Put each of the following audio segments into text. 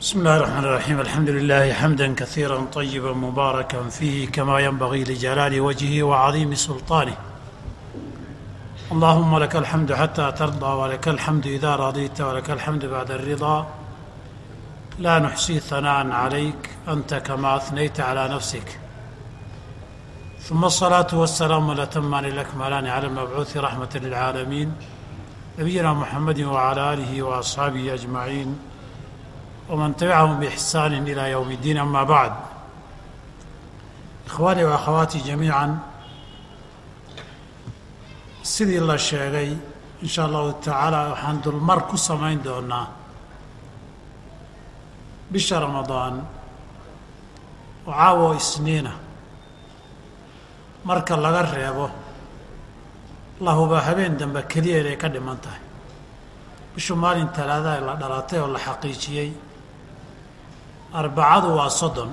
بسم الله الرحمن الرحيم الحمد لله حمدا كثيرا طيبا مباركا فيه كما ينبغي لجلال وجهه وعظيم سلطانه اللهم لك الحمد حتى ترضى ولك الحمد اذا رضيت ولك الحمد بعد الرضا لا نحصي ثناء عليك انت كما اثنيت على نفسك ثم الصلاه والسلام الاتمان الاكملان على المبعوث رحمه للعالمين نبينا محمد وعلى اله واصحابه اجمعين ومن تبعهم بإحسان إلى يوم iddiin أما bacd إخواني wa akhawaatii jamiican sidii la sheegay in shaa allahu tacaala waxaan dulmar ku samayn doonaa bisha ramadaan oo caawo isniina marka laga reebo lahuba habeen dambe keliya inay ka dhiman tahay bishu maalin talaadaa la dhalatay oo la xaqiijiyey arbacadu waa soddon.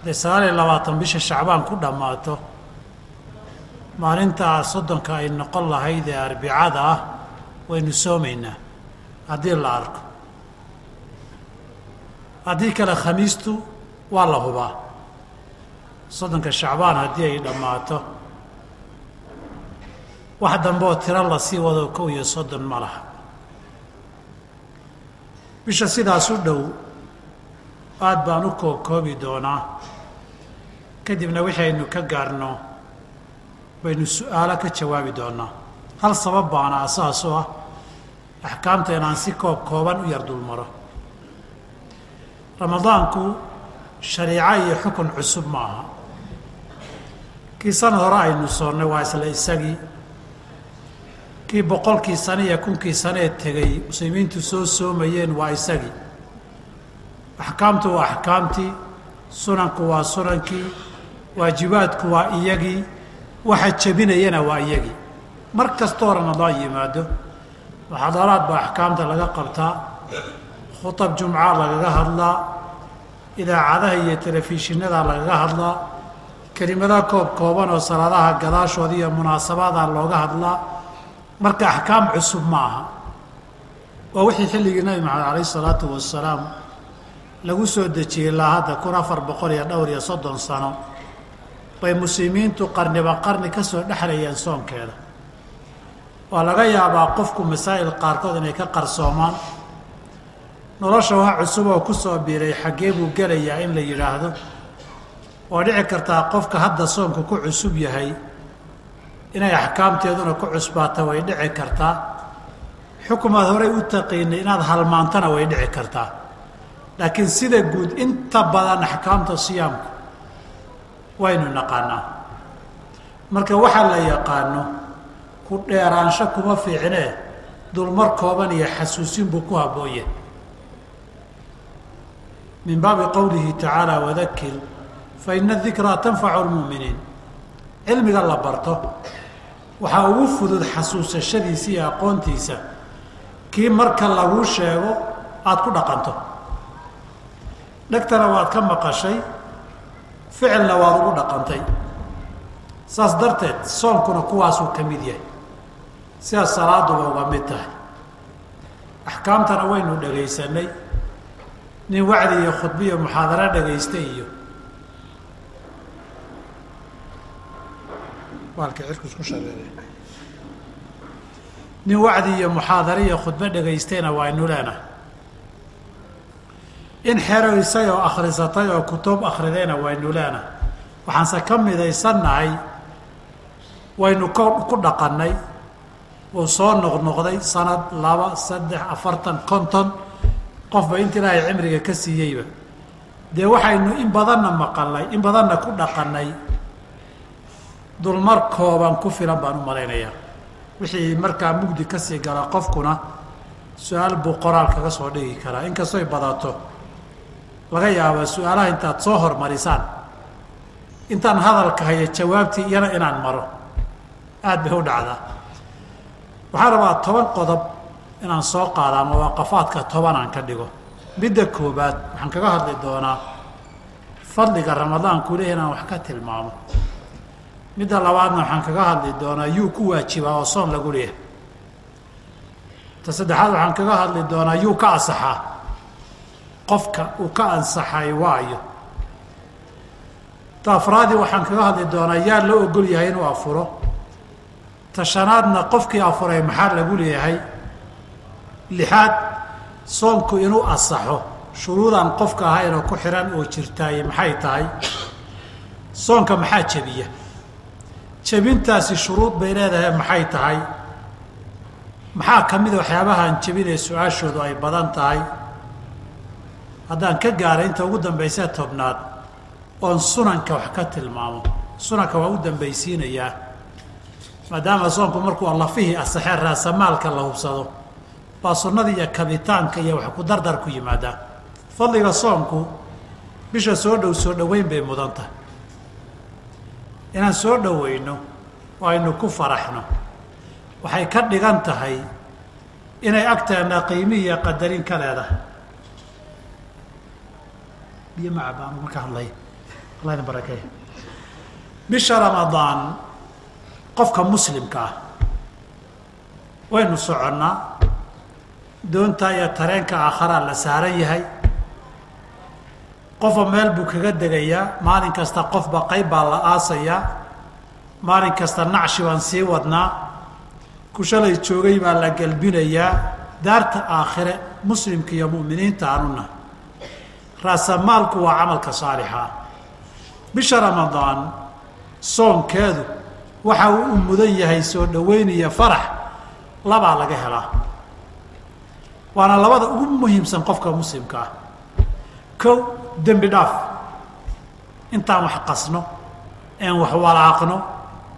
Hadday sagaal iyo labaatan bisha shacbaan ku dhammaato maalintaa soddonka ay noqon lahayd ee arbicada ah waynu soomaynaa haddii la arko. Haddii kale khamiistu waa la hubaa. Soddonka shacbaan haddii ay dhammaato wax dambe oo tiro la sii wado kow iyo soddon ma laha bisha sidaas u dhow aad baan u koobkoobi doonaa. Kadibna waxaynu ka gaarno baynu su'aalo ka jawaabi doonaa. Hal sabab baana asaas oo ah axkaamta inaan si koob kooban u yar dulmaro ramadaanku shariico iyo xukun cusub ma aha kii sanad hore aynu soonnay waa isla isagii kii boqolkii sane iyo kunkii sanee tegay muslimiintu soo soomayeen waa isagii. Axkaamtu waa axkaamtii sunanku waa sunankii waajibaadku waa iyagii waxa jebinayana waa iyagii. Mar kastoo ramadaan yimaado muxaadaraad baa axkaamta laga qabtaa khutab jumca lagaga hadlaa idaacadaha iyo telefishinada lagaga hadlaa kelimada koob kooban oo salaadaha gadaashooda iyo munaasabaada looga hadlaa marka axkaam cusub ma aha waa wixii xilligii nabi maxamed alayh isalaatu wasalaam lagu soo dejiyey ilaa hadda kun afar boqol iyo dhowr iyo soddon sano bay muslimiintu qarniba qarni ka soo dhexlayeen soonkeeda. Waa laga yaabaa qofku masaa'il qaarkood inay ka qarsoomaan. Nolosha wax cusub oo ku soo biiray xaggee buu gelayaa in la yidhaahdo waa dhici kartaa qofka hadda soonku ku cusub yahay inay axkaamteeduna ku cusbaata way dhici kartaa. Xukumaad horey u taqiinay inaad halmaantana way dhici kartaa. Laakiin sida guud inta badan axkaamta siyaamku waynu naqaanaa. Marka waxaa la yaqaano ku dheeraansho kuma fiicnee dulmar kooban iyo xasuusin buu ku habboonyahay min baabi qowlihi tacaala wadakir fa ina dikraa tanfacu lmu'miniin cilmiga la barto waxaa ugu fudud xasuusashadiisa iyo aqoontiisa. Kii marka laguu sheego aada ku dhaqanto. Dhegtana waad ka maqashay ficilna waad ugu dhaqantay. Saas darteed soonkuna kuwaasuu ka mid yahay. Sidaas salaaduba uga mid tahay. Axkaamtana waynu dhagaysanay nin wacdi iyo khudbiyo muxaadaro dhagaystay iyo nin wacdi iyo muxaadare iyo khudbo dhagaystayna waynu leenahay in xeroysay oo akhrisatay oo kutub akridayna waynu leenahay waxaanse ka midaysannahay waynu k ku dhaqannay uu soo noqnoqday sanad laba saddex afartan konton qofba inta ilaahay cimriga ka siiyeyba. Dee waxaynu in badanna maqalnay in badanna ku dhaqannay dulmar kooban ku filan baan u malaynayaa. Wixii markaa mugdi ka sii gala qofkuna su'aal buu qoraal kaga soo dhigi karaa. Inkastoy badato laga yaaba su'aalaha intaad soo hormarisaan. Intaan hadalka hayo jawaabtii iyana inaan maro. Aada bay u dhacdaa. Waxaan rabaa toban qodob inaan soo qaada ama waaqafaadka toban aan ka dhigo. Midda koobaad waxaan kaga hadli doonaa fadliga ramadaanku leh inaan wax ka tilmaamo midda labaadna waxaan kaga hadli doonaa yuu ku waajibaa oo soon lagu leeyahay. Ta saddexaad waxaan kaga hadli doonaa yuu ka ansaxaa. Qofka uu ka ansaxay waayo. Ta afraadii waxaan kaga hadli doonaa yaa loo ogol yahay inuu afuro. Ta shanaadna qofkii afuray maxaa lagu leeyahay? Lixaad soonku inuu asaxo shuruudaan qofka ahaynoo ku xihan oo jirtaaye maxay tahay? Soonka maxaa jebiya jebintaasi shuruud bay leedahay maxay tahay? Maxaa ka mida waxyaabahaan jebinee su'aashoodu ay badan tahay? Haddaan ka gaaray inta ugu dambaysee tobnaad oon sunanka wax ka tilmaamo. Sunanka waa u dambaysiinayaa maadaama soonku markuu allafihii asaxee raasamaalka la hubsado baa sunnada iyo kabitaanka iyo wax ku dardar ku yimaadaa. Fadliga soomku bisha soo dhow soo dhoweyn bay mudan tahay inaan soo dhoweyno oo aynu ku faraxno. Waxay ka dhigan tahay inay agteena qiimi iyo qadarin ka leedahay. Biyo macabaan marka hadlay? Allah idin barakeey bisha ramadaan qofka muslimka ah waynu soconnaa. Doontaa iyo tareenka aakharaa la saaran yahay qofa meel buu kaga degayaa maalin kasta qofba qayb baa la aasayaa maalin kasta nacshi baan sii wadnaa ku shalay joogay baa la gelbinayaa daarta aakhire muslimka iyo mu'miniinta anuna raasamaalku waa camalka saalixa. Bisha ramadaan soonkeedu waxa uu u mudan yahay soo dhoweynaya farax labaa laga helaa waana labada ugu muhiimsan qofka muslimka ah. Kow dembi dhaaf. Intaan wax qasno een wax walaaqno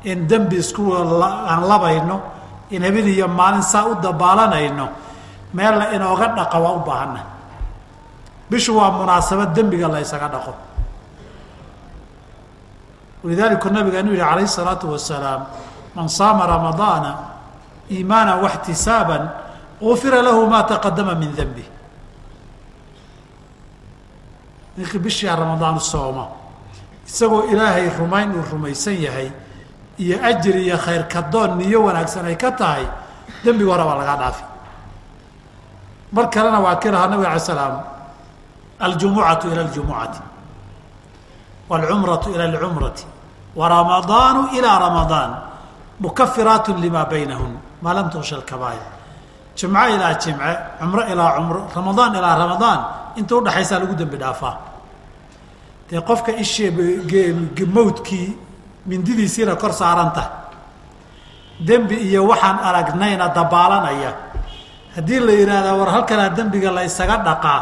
een dembi isku aan labayno in habeen iyo maalin saa u dabaalanayno meella inooga dhaqa waa u baahanna bishu waa munaasabad dembiga la ysaga dhaqo. Walidaalika nabigaanu yihi calayh isalaatu wasalaam man saama ramadaana iimaana waxtisaaban ufira lahu maa taqadama min denbi ninkii bishaa ramadaan sooma isagoo ilaahay rumayn uu rumaysan yahay iyo ajri iyo khayr kadoon niyo wanaagsan ay ka tahay dembiga hore baa lagaa dhaafi mar kalena waa kii lahaa nabig alay slaam aljumucatu ila اljumucati wاlcumratu ila اlcumrati waramadaanu ilaa ramadaan mukafiraat lima baynahun maa lam tuksha kabaayir jimco ilaa jimce cumro ilaa cumro ramadaan ilaa ramadaan inta udhaxaysaa lagu dembi dhaafaa. Dee qofka ishee mawdkii mindidiisiina kor saaranta. Dembi iyo waxaan aragnayna dabaalanaya. Haddii la yidhaahdaa war halkanaa dembiga la ysaga dhaqaa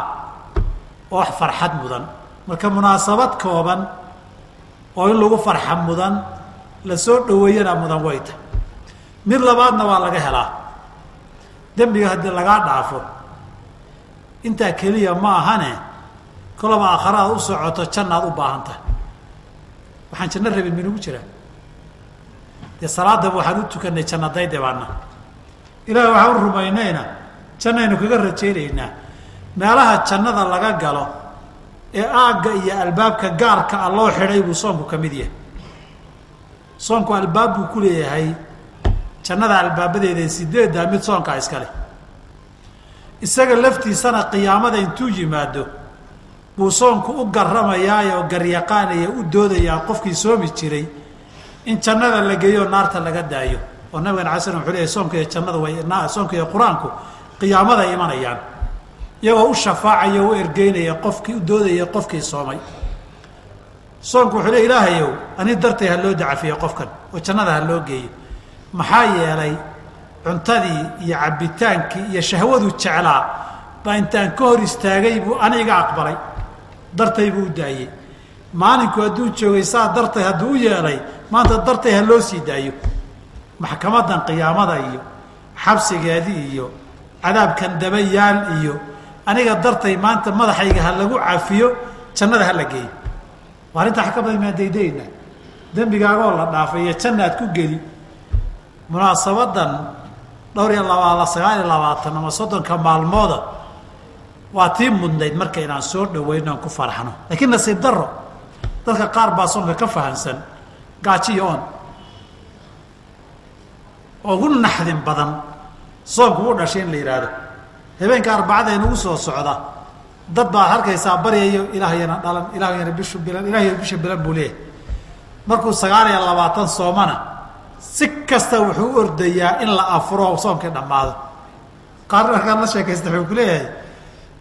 oo wax farxad mudan. Marka munaasabad kooban oo in lagu farxa mudan la soo dhoweeyana mudan wayta mid labaadna waa laga helaa dembiga haddii lagaa dhaafo intaa keliya ma ahane kolaba aakharaad u socoto jannaad u baahan tahay. Waxaan janno rabin minugu jiraa dee salaadaba waxaan u tukanay jannadayde baana ilaah waxaan u rumaynayna jannaynu kaga rajaynaynaa. Meelaha jannada laga galo ee aagga iyo albaabka gaarka a loo xidhay buu soonku ka mid yahay. Soonku albaab buu ku leeyahay jannada albaabadeeda sideeddaa mid soonkaa iskale isaga laftiisana qiyaamada intuu yimaado buu soonku u garamayaa oo garyaqaanaya u doodayaa qofkii soomi jiray in jannada la geeyo naarta laga daayo. Oo nabigan ala slam wuxuu leeyahy soonka iyo jannada way soonka iyo qur'aanku qiyaamaday imanayaan. Iyagoo u shafaacaya u ergeynaya qofkii u doodaya qofkii soomay. Soonku wuxuu le ilaahayow ani dartay ha loo dacafiyo qofkan oo jannada ha loo geeyo maxaa yeelay cuntadii iyo cabbitaankii iyo shahwadu jeclaa baa intaan ka hor istaagay buu aniga aqbalay dartay buu u daayey maalinku hadduu joogay saa dartay hadduu u yeelay maanta dartay ha loo sii daayo. Maxkamadan qiyaamada iyo xabsigeedii iyo cadaabkan dabayaal iyo aniga dartay maanta madaxayga ha lagu cafiyo jannada ha la geeyo. Waa badan maa daydayna dembigaagoo la dhaafay iyo jannaad ku geli munaasabadan dhowr iyo laba sagaal iyo labaatan ama soddonka maalmooda waa tii mudnayd marka inaan soo dhaweyno aan ku farxno. Laakiin nasiib daro dadka qaar baa soonka ka fahamsan gaajiyo on ugu naxdin badan soonku u dhashay in la yidhaahdo. Habeenka arbacada inagu soo socda dad baad arkaysaa baryayo ilaahayana dhalan ilaahayana bishu bilan ilaahayana bisha bilan buu leeyahay. Markuu sagaal iyo labaatan soomana si kasta wuxuu ordayaa in la afuro soonkii dhammaado. Qaar markaan la sheekaysta wuxuu ku leeyahay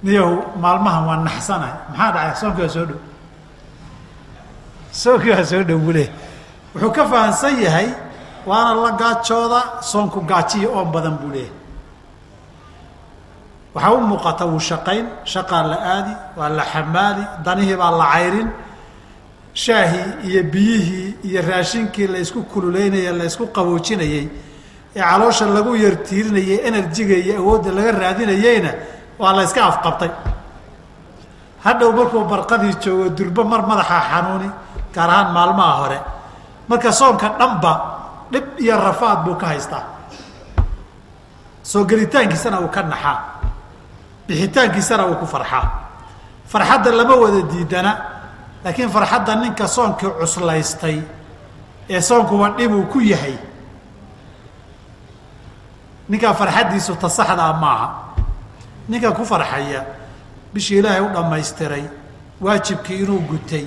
niyahu maalmahan waa naxsanahay maxaa dhacay? Soonkii waa soo dhow. Soonkii waa soo dhow buu leeyahay. Wuxuu ka fahamsan yahay waana la gaajooda soonku gaajiyo oon badan buu leeyahay. Waxaa u muuqata wuu shaqayn shaqaa la aadi waa la xamaali danihii baa la cayrin shaahii iyo biyihii iyo raashinkii la ysku kululeynayey la ysku qaboojinayey ee caloosha lagu yartiirinayay enerjiga iyo awoodda laga raadinayeyna waa la yska afqabtay. Hadhow markuu barqadii joogo durbo mar madaxa xanuuni gaar ahaan maalmaha hore. Marka soonka dhanba dhib iyo rafaad buu ka haystaa. Soo gelitaankiisana uu ka naxaa. Bixitaankiisana uu ku farxaa. Farxadda lama wada diidana laakiin farxadda ninka soonkii cuslaystay ee soonkuwa dhibuu ku yahay. Ninkaa farxaddiisu ta saxdaa maaha. Ninka ku farxaya bishii ilaahay u dhammaystiray waajibkii inuu gutay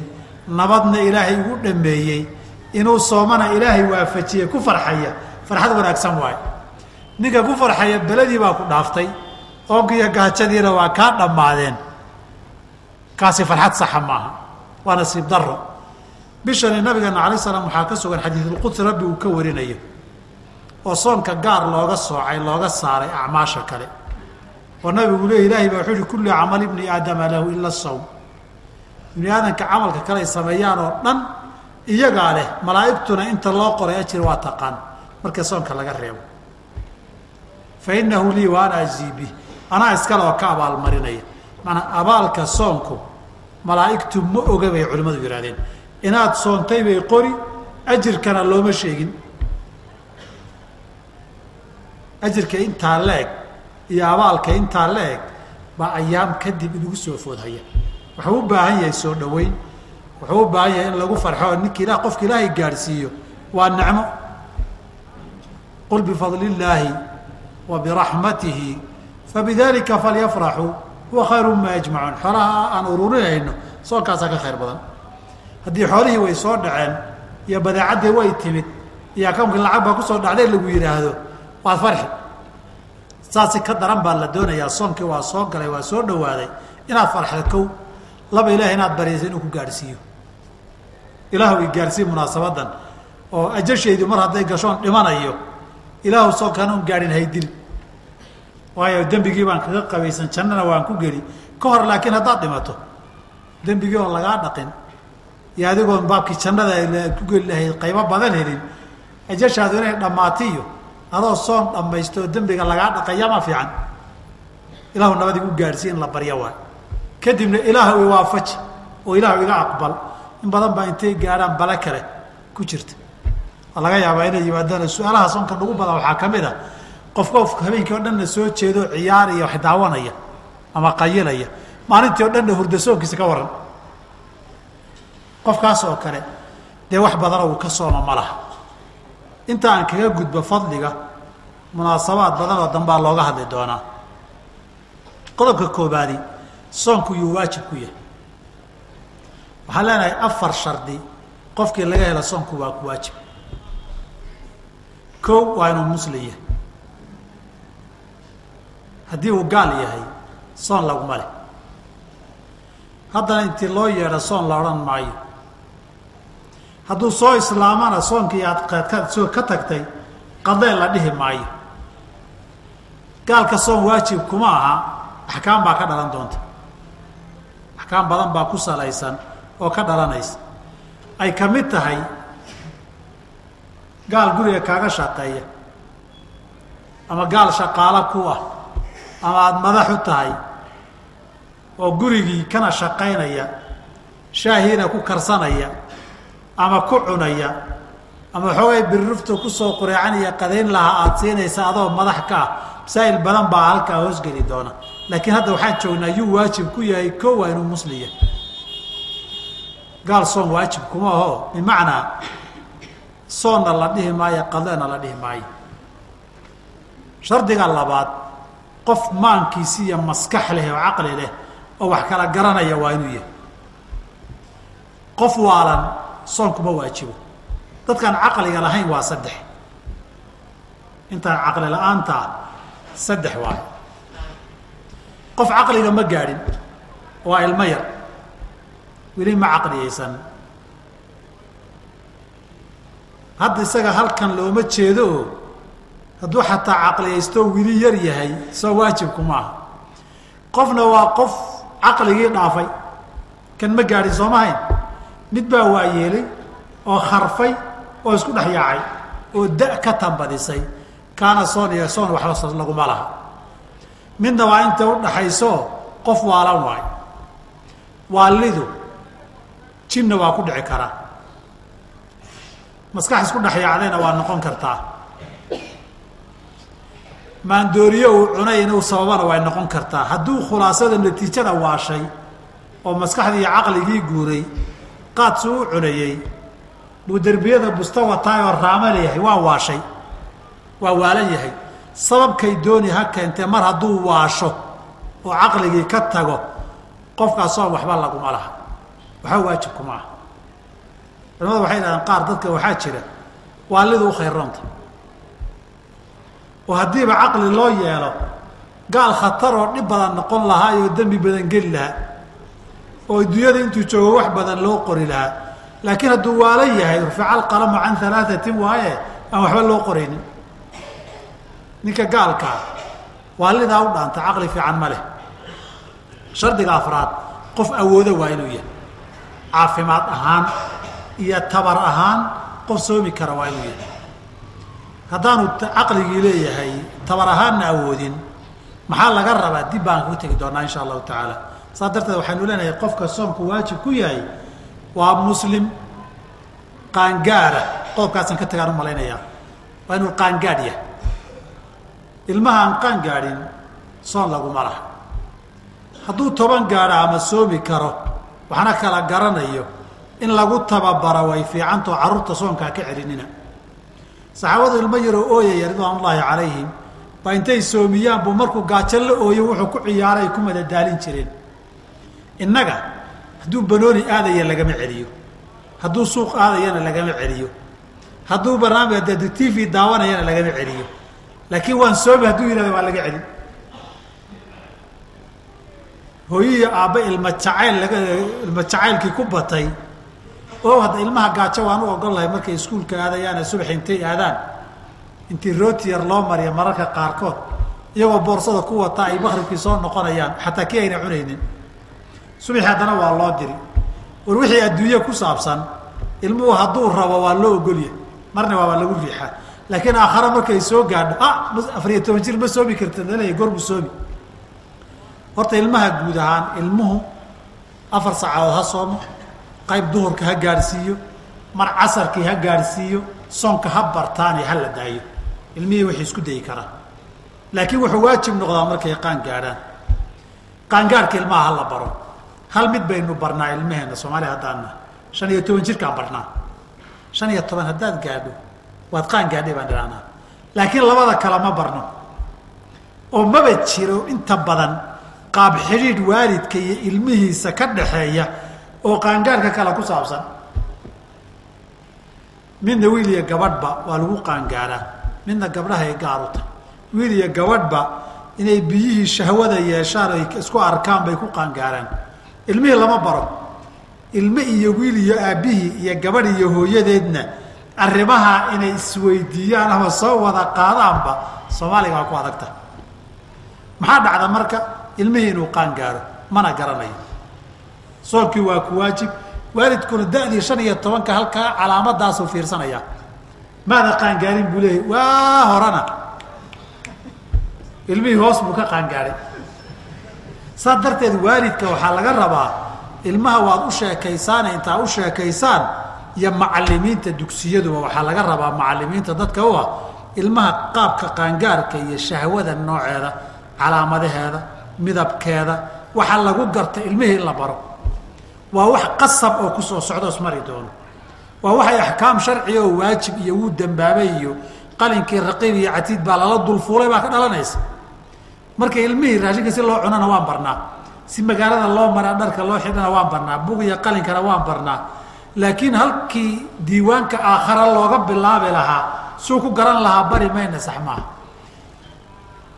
nabadna ilaahay ugu dhameeyey inuu soomana ilaahay waafajiyey ku farxaya. Farxad wanaagsan waayo ninka ku farxaya beledii baa ku dhaaftay oonkiiyo gaajadiina waa kaa dhammaadeen. Kaasi farxad saxa maaha waa nasiib daro bishani nabigeena alay slam waxaa ka sugan xadiidulqudsi rabbi uu ka warinayo oo soonka gaar looga soocay looga saaray acmaasha kale. Oo nabigu le ilahay baa wuxuu uhi kullu camal ibni aadama lahu ila sawm. Ibni aadamka camalka kale ay sameeyaan oo dhan iyagaa leh malaa'igtuna inta loo qoray ajir waa taqaan. Marka soonka laga reebo. Fa inahu lii wa ana ajzii bih anaa iskale oo ka abaalmarinaya. Maanaa abaalka soonku malaa'igtu ma oga bay culimmadu yidhahdeen inaad soontay bay qori ajirkana looma sheegin. Ajirka intaa la-eg iyo abaalka intaa la-eg baa ayaam kadib inagu soo foodhaya. Wuxuu u baahan yahay soo dhoweyn. Wuxuu u baahan yahay in lagu farxo. Oo ninka ilah qofka ilaahay gaadhsiiyo. Waa nicmo. Qul bifadli illaahi wa biraxmatihi fabidalika falyafraxuu huwa khayru ma yajmacuun xoolaha aan ururinayno soonkaasaa ka khayr badan. Haddii xoolihii way soo dhaceen iyo badeecaddii way timid iyo akawnkii lacag baa ku soo dhacday lagu yidhaahdo waad farxi. Saasi ka daran baa la doonayaa soonkii waa soo galay waa soo dhawaaday. Inaad farxdo kow laba ilaah inaad baryayso inuu ku gaadhsiiyo. Ilaahu i gaadhsiiy munaasabadan oo ajashaydu mar hadday gashoon dhimanayo ilaahu soonkaan un gaadhin haydil waayo dembigii baan kaga qabaysan jannana waan ku geli. Ka hor laakiin haddaad dhimato dembigii oon lagaa dhaqin iyo adigoon baabkii jannada ku geli lahayd qaybo badan helin ajashaadu inay dhammaatiyo adoo soon dhammaysto oo dembiga lagaa dhaqayama fiican. Ilaahu nabad igu gaadhsiiy in la baryo waay kadibna ilaahu iwaafaji oo ilaahu iga aqbal. In badan baa intay gaadhaan bale kale ku jirta. Waa laga yaabaa inay yimaadaan su'aalaha soonka nagu badan waxaa ka mid a qof qofka habeenkii o dhanna soo jeedo ciyaaraya wax daawanaya ama qayilaya maalintii o dhanna hurda soonkiisa ka waran. Qofkaas oo kale dee wax badana uu ka sooma ma laha. Inta aan kaga gudbo fadliga munaasabaad badan oo dambaa looga hadli doonaa. Qodobka koobaadi soonku yuu waajib ku yahay. Waxaan leenahay afar shardi qofkii laga helo soonku waa ku waajib. Kow waa inuu muslim yahay haddii uu gaal yahay soon laguma leh. Haddana intii loo yeedho soon la odhan maayo. Hadduu soo islaamana soonkii aad qeedka ka tagtay qadee la dhihi maayo. Gaalka soon waajib kuma aha axkaam baa ka dhalan doonta. Axkaam badan baa ku salaysan oo ka dhalanaysa. Ay ka mid tahay gaal guriga kaaga shaqeeya ama gaal shaqaalo ku ah ama aada madax u tahay oo gurigii kana shaqaynaya shaahiina ku karsanaya ama ku cunaya ama xoogay birrufta ku soo qureecanaya qadayn lahaa aada siinaysa adoo madax ka ah masaa'il badan baa halkaa hoosgeli doona. Laakiin hadda waxaan joognaa yuu waajib ku yahay ko waa inuu musliya gaal soon waajib kuma aho bimacnaa soonna la dhihi maayo qadeena la dhihi maayo. Shardiga labaad qof maankiisi iyo maskax leh oo caqli leh oo wax kala garanaya waa inuu yahay. Qof waalan soonkuma waajibo. Dadkaan caqliga lahayn waa saddex. Intaan caqli la'aantaa saddex waayo. Qof caqliga ma gaadhin waa ilmo yar. Weli ma caqliyeysan. Hadda isaga halkan looma jeedo oo hadduu xataa caqliyaysto wili yar yahay soo waajibku maaha qofna waa qof caqligii dhaafay. Kan ma gaadhin soomahayn mid baa waayeelay oo kharfay oo isku dhex yaacay oo da ka tambadisay. Kaana soon iyo soon waxba laguma laha. Midna waa inta udhaxayso qof waalan waay. Waalidu jinna waa ku dhici karaa. Maskax isku dhex yaacdayna waa noqon kartaa maandooriyo uu cunay inuu sababana way noqon kartaa. Hadduu khulaasada natiijada waashay oo maskaxdii caqligii guuray qaadsu u cunayey buu derbiyada busta wataay oo raama leeyahay waa waashay waa waalan yahay. Sababkay dooni ha keentee mar hadduu waasho oo caqligii ka tago qofkaas soon waxba laguma laha. Waxba waajibkuma ah culamadu waxay dhahdeen qaar dadka waxaa jira waalidu u khayroonta oo haddiiba caqli loo yeelo gaal khatar oo dhib badan noqon lahaa iyo dembi badan geli lahaa oo adduunyada intuu joogo wax badan loo qori lahaa. Laakiin hadduu waalan yahay rufica alqalamu can alaaatin waaye aan waxba loo qoraynin. Ninka gaalkaa waalidaa u dhaanta caqli fiican ma leh. Shardiga afraad qof awoodo waa inuu yahay. Caafimaad ahaan iyo tabar ahaan qof soomi kara waa inuu yahay haddaanu caqligii leeyahay tabar ahaanna awoodin maxaa laga rabaa? Dib baan ku tegi doonaa insha allahu tacaala. Saas darteed waxaynu leenahay qofka soomku waajib ku yahay waa muslim qaangaara qodobkaasaan ka tagaan u waa inuu qaangaadh yahay. Ilmaha aan qaan gaadhin soon laguma laha hadduu toban gaadho ama soomi karo waxna kala garanayo in lagu tababaro way fiicantao carruurta soonkaa ka celinina saxaabadu ilmo yaroo ooyaya ridwaan ullaahi calayhim baa intay soomiyaan buu markuu gaajo la ooyo wuxuu ku ciyaaray ay ku madadaalin jireen. Innaga hadduu banooni aadaya lagama celiyo. Hadduu suuq aadayana lagama celiyo. Hadduu barnaamij de t v daawanayana lagama celiyo. Laakiin waan soomi hadduu yihahdo waa laga celin. Hooyihi aabba ilma jacayl laga ilma jacaylkii ku batay oo hadda ilmaha gaajo waan u ogol lahay markay iskuulka aadayaane subax intay aadaan. Intii rooti yar loo mariya mararka qaarkood iyagoo boorsada ku wataa ay makribkii soo noqonayaan xataa kii ayna cunaynin. Subaxi haddana waa loo diri. War wixii adduunye ku saabsan ilmuhu hadduu rabo waa loo ogolya marna waaba lagu riixaa. Laakiin aakhare markay soo gaadho ah afariyo toban jir ma soomi karta laleeya goormu soomi. Horta ilmaha guud ahaan ilmuhu afar saacadood ha soomo qayb duhurka ha gaadhsiiyo mar casarkii ha gaadhsiiyo soonka ha bartaani ha la daayo. Ilmihii waxay isku dayi karaan. Laakiin wuxuu waajib noqdaa markay qaan gaadhaan. Qaangaadhka ilmaha ha la baro. Hal mid baynu barnaa ilmaheenna soomaaliya haddaanna. Shan iyo toban jirkaan barnaa. Shan iyo toban haddaad gaadho waad qaan gaadhay baan idhahnaa laakiin labada kale ma barno. Oo maba jiro inta badan qaab xidhiidh waalidka iyo ilmihiisa ka dhaxeeya oo qaangaadhka kale ku saabsan. Midna wiil iyo gabadhba waa lagu qaangaaraa. Midna gabdhahay gaaruta. Wiil iyo gabadhba inay biyihii shahwada yeeshaan ay isku arkaan bay ku qaangaaraan. Ilmihii lama baro. Ilme iyo wiil iyo aabbihii iyo gabadh iyo hooyadeedna arrimaha inay isweydiiyaan ama soo wada qaadaanba soomaaliga waa ku adagta. Maxaa dhacda marka? Ilmihii inuu qaangaaro mana garanayo soonkii waa ku waajib waalidkuna da-dii shan iyo tobanka halkaa calaamadaasuu fiirsanaya maada qaangaarin buu leeyahy waa horana. Ilmihii hoos buu ka qaangaaray. Saas darteed waalidka waxaa laga rabaa ilmaha waad u sheekaysaane intaa u sheekaysaan iyo macalimiinta dugsiyaduba waxaa laga rabaa macalimiinta dadka u ah ilmaha qaabka qaangaarka iyo shahwada nooceeda calaamadaheeda midabkeeda waxaa lagu garta ilmihii in la baro waa wax qasab oo ku soo socdo ismari doono. Waa waxay axkaam sharciga oo waajib iyo wuu dambaabay iyo qalinkii raqiib iyo catiid baa lala dulfuulay baa ka dhalanaysa. Marka ilmihii raashinka si loo cunana waan barnaa. Si magaalada loo maraa dharka loo xidhana waan barnaa. Bug iyo qalinkana waan barnaa. Laakiin halkii diiwaanka aakhara looga bilaabi lahaa suu ku garan lahaa bari mayna sax maaha.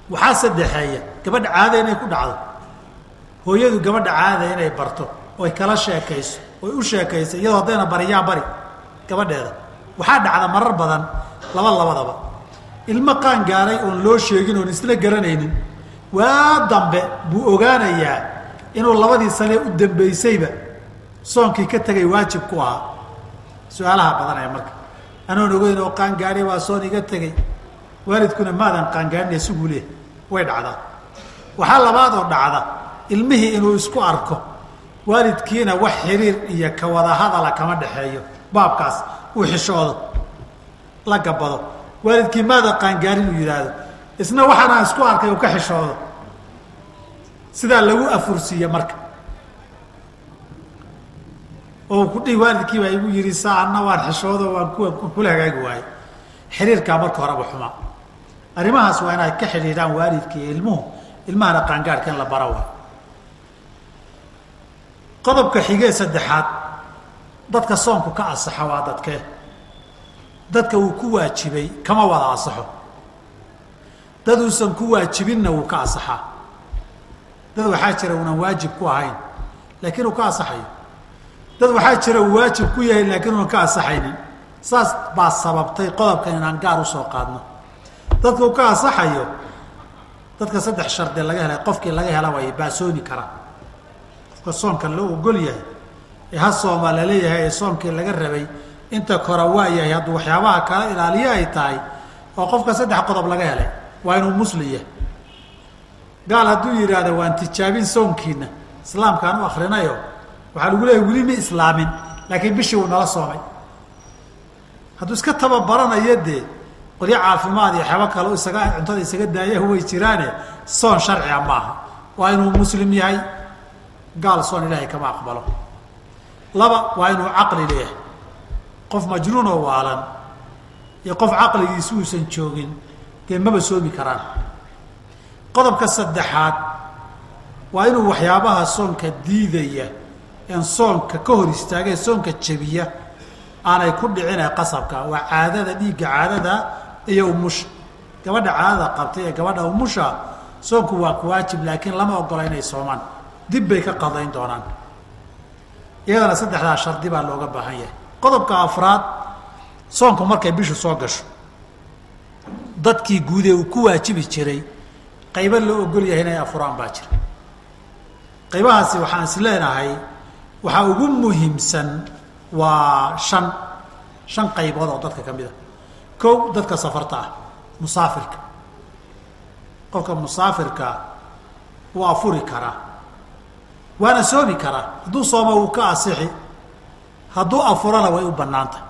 Waxaa saddexeeya gabadha caada inay ku dhacdo. Hooyadu gabadha caada inay barto oy kala sheekayso oy u sheekayso iyadoo haddayna bariyaa bari gabadheeda. Waxaa dhacda marar badan laba labadaba. Ilmo qaan gaaray oon loo sheegin oon isla garanaynin. Waa dambe buu ogaanayaa inuu labadii sane u dambaysayba soonkii ka tegay waajib ku ahaa. Su'aalaha badanaya marka. Anoon ogeyn oo qaangaari waa soon iga tegey waalidkuna maadan qaangaarin isuguu leh way dhacdaa. Waxaa labaadoo dhacda ilmihii inuu isku arko waalidkiina wax xiriir iyo ka wada hadala kama dhexeeyo baabkaas uu xishoodo la gabado. Waalidkii maada qaangaarin uu yidhaahdo. Isna waxaanaan isku arkay uu ka xishoodo. Sidaa lagu afursiiye marka. Oo ku dhihi waalidkii baa igu yidhi saana waan xishoodo waan kula hagaagi waaye xiriirkaa marka horeba xumaa. Arrimahaas waa inay ka xidhiidhaan waalidka iyo ilmuhu ilmahana qaangaadhka in la bara waa qodobka xigee saddexaad dadka soonku ka asaxa waa dadkee dadka uu ku waajibay kama wada asaxo dad uusan ku waajibinna wuu ka asaxaa dad waxaa jira uunan waajib ku ahayn laakiin uu ka asaxayo dad waxaa jira uu waajib ku yahay laakiin uunan ka asaxaynin saas baa sababtay qodobkan inaan gaar u soo qaadno. Dadka uu ka asaxayo dadka saddex shardi laga helay qofkii laga hela way baasoomi karaa qofka soonka loo ogol yahay ee ha sooma la leeyahay ee soonkii laga rabay inta kora waa yahay hadduu waxyaabaha kala ilaaliyo ay tahay oo qofka saddex qodob laga helay waa inuu muslim yahay. Gaal hadduu yidhaahdo waan tijaabin soonkiina islaamkaan u akrinayo waxaa lagu leeyahy weli ma islaamin laakiin bishii wuu nala soomay. Hadduu iska tababaranayo dee qolyo caafimaad iyo xebo kale isaga cuntada isaga daaya way jiraane soon sharciga maaha. Waa inuu muslim yahay gaal soon ilaahay kama aqbalo. Laba waa inuu caqli leeyahay. Qof majnuun oo waalan iyo qof caqligiisi uusan joogin dee maba soomi karaan. Qodobka saddexaad waa inuu waxyaabaha soonka diidaya een soonka ka hor istaagee soonka jebiya aanay ku dhicinee qasabka. Waa caadada dhiigga caadada iyo umusha gabadha caadada qabtay ee gabadha umusha soonku waa ku waajib laakiin lama ogola inay soomaan dib bay ka qadayn doonaan. Iyadana saddexdaa shardi baa looga baahan yahay. Qodobka afraad soonku markay bishu soo gasho dadkii guudee uu ku waajibi jiray qaybo loo ogol yahay inay afuraan baa jira. Qaybahaasi waxaan is leenahay waxaa ugu muhiimsan waa shan shan qaybood oo dadka ka mid a kow dadka safarta ah musaafirka. Qofka musaafirkaa wuu afuri karaa waana soomi karaa. Hadduu sooma wuu ka asixi. Hadduu afurana way u bannaantah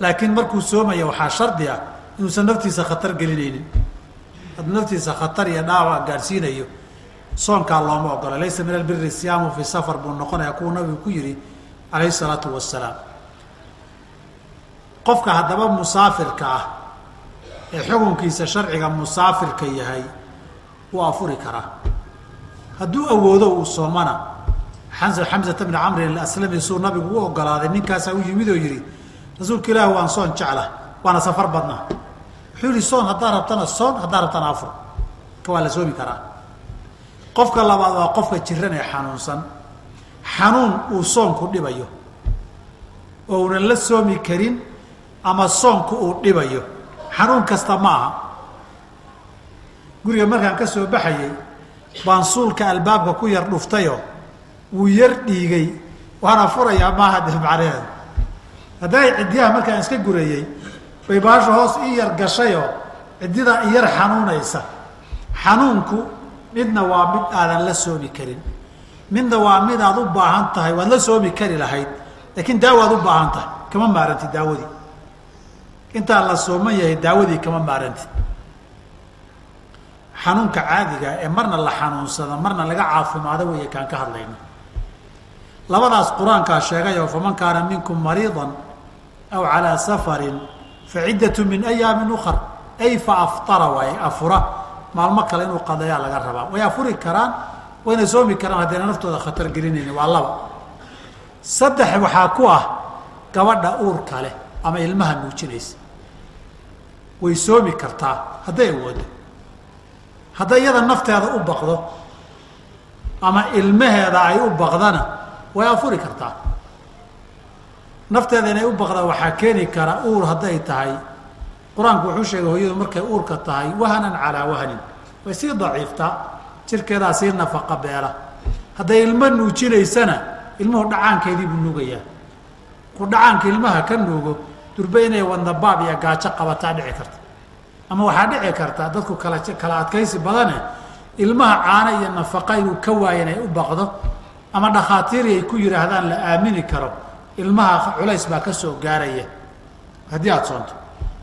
laakiin markuu soomaya waxaa shardi ah inuusan naftiisa khatar gelinaynin. Hadduu naftiisa khatar iyo dhaawac gaadhsiinayo soonkaa looma ogola. Laysa min albiri siyaamu fi safar buu noqonaya kuwuu nabigu ku yihi calayhi salaatu wasalaam qofka haddaba musaafirka ah ee xukunkiisa sharciga musaafirka yahay wuu afuri karaa hadduu awoodo uu soomana xamsa xamsata bni camrin aslami suu nabigu u ogolaaday ninkaasaa u yimid oo yihi rasuulka ilaahi waan soon jecla waana safar badnaa. Wuxuu yihi soon haddaa rabtana soon haddaa rabtana afur. Ka waa la soomi karaa. Qofka labaad waa qofka jiran ee xanuunsan. Xanuun uu soonku dhibayo oo unan la soomi karin ama soonku uu dhibayo. Xanuun kasta ma aha. Guriga markaan ka soo baxayey baan suulka albaabka ku yar dhuftayoo wuu yar dhiigay. Waana furayaa maaha de macnaheedu hadday ciddiyaha markaan iska gurayey bay baasha hoos ii yar gashayoo ciddidaa i yar xanuunaysa. Xanuunku midna waa mid aadan la soomi karin. Midna waa mid aad u baahan tahay waad la soomi kari lahayd laakiin daawaad u baahan tahay kama maaranti daawadii intaan la sooman yahay daawadii kama maaranti xanuunka caadiga ee marna la xanuunsado marna laga caafimaado weeye kaan ka hadlayno. Labadaas qur'aankaa sheegayoo faman kaana minkum mariidan aw calaa safarin fa ciddatu min ayaamin ukar ay fa aftara waaye afura. Maalmo kale inuu qadayaa laga rabaa. Way afuri karaan wayna soomi karaan haddayna naftooda khatar gelinayni waa laba. Saddex waxaa ku ah gabadha uurka leh ama ilmaha nuujinaysa. Way soomi kartaa hadday awoodo hadday iyada nafteeda u baqdo ama ilmaheeda ay u baqdana way afuri kartaa. Nafteeda inay u baqdaan waxaa keeni kara uur hadday tahay. Qur'aanku wuxuu sheegay hooyadu markay uurka tahay wahanan calaa wahanin. Way sii daciiftaa jirkeedaa sii nafaqa beela. Hadday ilmo nuujinaysana ilmuhu dhacaankeedii buu nuugayaa. Ku dhacaanka ilmaha ka nuugo durbe inay wadnabaab iyo gaajo qabataa dhici karta ama waxaa dhici karta dadku kala kala adkaysi badane ilmaha caano iyo nafaqa inuu ka waayo inay u baqdo ama dhakhaatiiri ay ku yidhaahdaan la aamini karo ilmaha culays baa ka soo gaaraya. Haddii aada soonto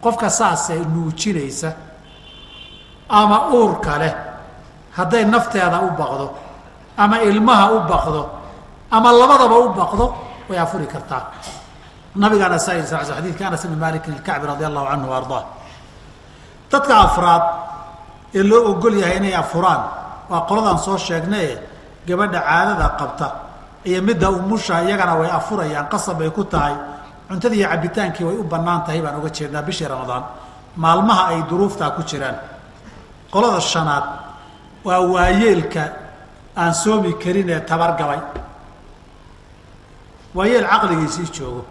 qofka saasee nuujinaysa ama uurka leh hadday nafteeda u baqdo ama ilmaha u baqdo ama labadaba u baqdo way afuri kartaa. Nabigaana sa xadiidka anas ibn malikin ilkacbi radi allahu canhu ardaa dadka afraad ee loo ogol yahay inay afuraan waa qoladan soo sheegnaye gabadha caadada qabta iyo midda umusha iyagana way afurayaan qasab bay ku tahay. Cuntadii iyo cabitaankii way u bannaan tahay baan uga jeednaa bishii ramadaan. Maalmaha ay duruuftaa ku jiraan. Qolada shanaad waa waayeelka aan soomi karin ee tabargabay waayeel caqligiisii joogo.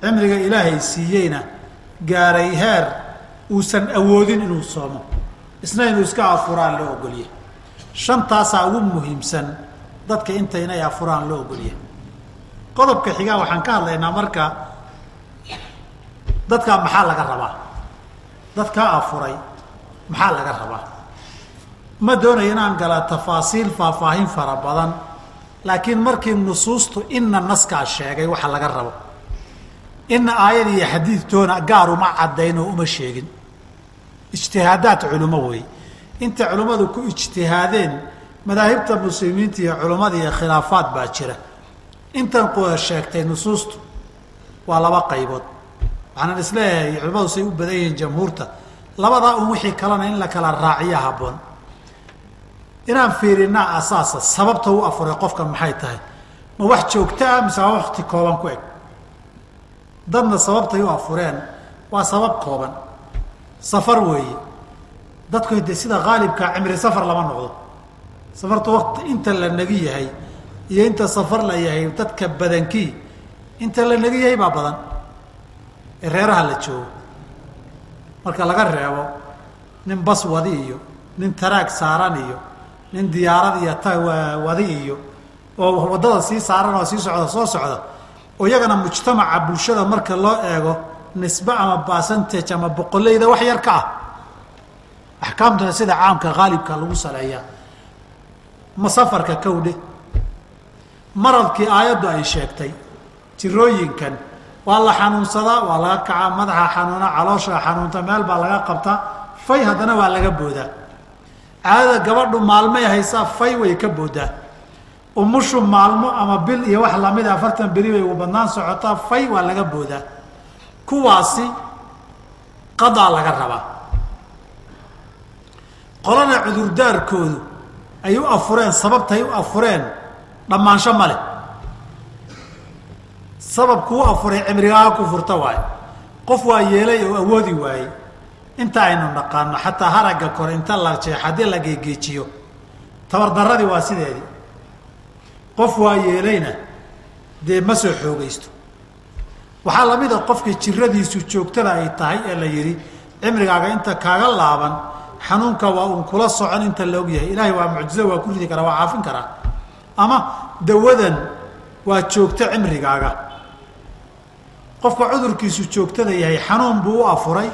Cimriga ilaahay siiyeyna gaaray heer uusan awoodin inuu soomo. Isna inuu iska afuraan loo ogolyahay shantaasaa ugu muhiimsan dadka inta inay afuraan loo ogolyahay qodobka xigaa waxaan ka hadlaynaa marka dadkaa maxaa laga rabaa? Dadkaa afuray maxaa laga rabaa? Ma doonayo inaan gala tafaasiil faahfaahin fara badan laakiin markii nusuustu ina naskaa sheegay waxa laga rabo ina aayad iyo xadiidtoona gaar uma caddayn oo uma sheegin ijtihaadaad culimo wey inta culimmadu ku ijtihaadeen madaahibta muslimiinta iyo culimmada iyo khilaafaad baa jira intan quda sheegtay nusuustu waa laba qaybood waxaanan is leeyahay culimmadu say u badan yihiin jamhuurta labadaa un wixii kalena in la kala raaciya habboon inaan fiirinaa asaasa sababta u afuray qofka maxay tahay ma wax joogto ah mise waa wakti kooban ku eg dadna sababtay u afureen. Waa sabab kooban. Safar weeye. Dadku de sida haalibkaa cimri safar lama noqdo. Safarta waqti inta la negi yahay iyo inta safar la yahay dadka badankii inta la negi yahay baa badan. Ee reeraha la joogo. Marka laga reebo nin bas wadi iyo nin taraag saaran iyo nin diyaarad iyo ta wadi iyo oo waddada sii saaran oo sii socda soo socda oo iyagana mujtamaca bulshada marka loo eego nisbe ama basantage ama boqoleyda wax yar ka ah. Axkaamtuna sida caamka haalibka lagu saleeyaa. Ma safarka kowdhe? Maradkii aayaddu ay sheegtay jirooyinkan waa la xanuunsadaa waa laga kacaa madaxa xanuuna caloosha xanuunta meel baa laga qabtaa fay haddana waa laga boodaa. Caadada gabadhu maalmay haysaa fay way ka boodaa umushu maalmo ama bil iyo wax lamida afartan beri bay ugu badnaan socotaa fay waa laga boodaa. Kuwaasi qadaa laga rabaa. Qolana cudurdaarkoodu ay u afureen sababtay u afureen dhammaansho ma leh. Sababkuu afuray cimrigaaga ku furta waayo. Qof waa yeelay oo awoodi waayey. Inta aynu naqaano xataa haragga kore inta la jeex haddii la geegeejiyo. Tabardaradii waa sideedii qof waa yeelayna dee ma soo xoogaysto. Waxaa la mid a qofkii jiradiisu joogtada ay tahay ee la yidhi cimrigaaga inta kaaga laaban xanuunka waa uun kula socon inta la ogyahay ilaahay waa mucjizo waa ku ridi karaa waa caafin karaa ama dawadan waa joogto cimrigaaga. Qofka cudurkiisu joogtada yahay xanuun buu u afuray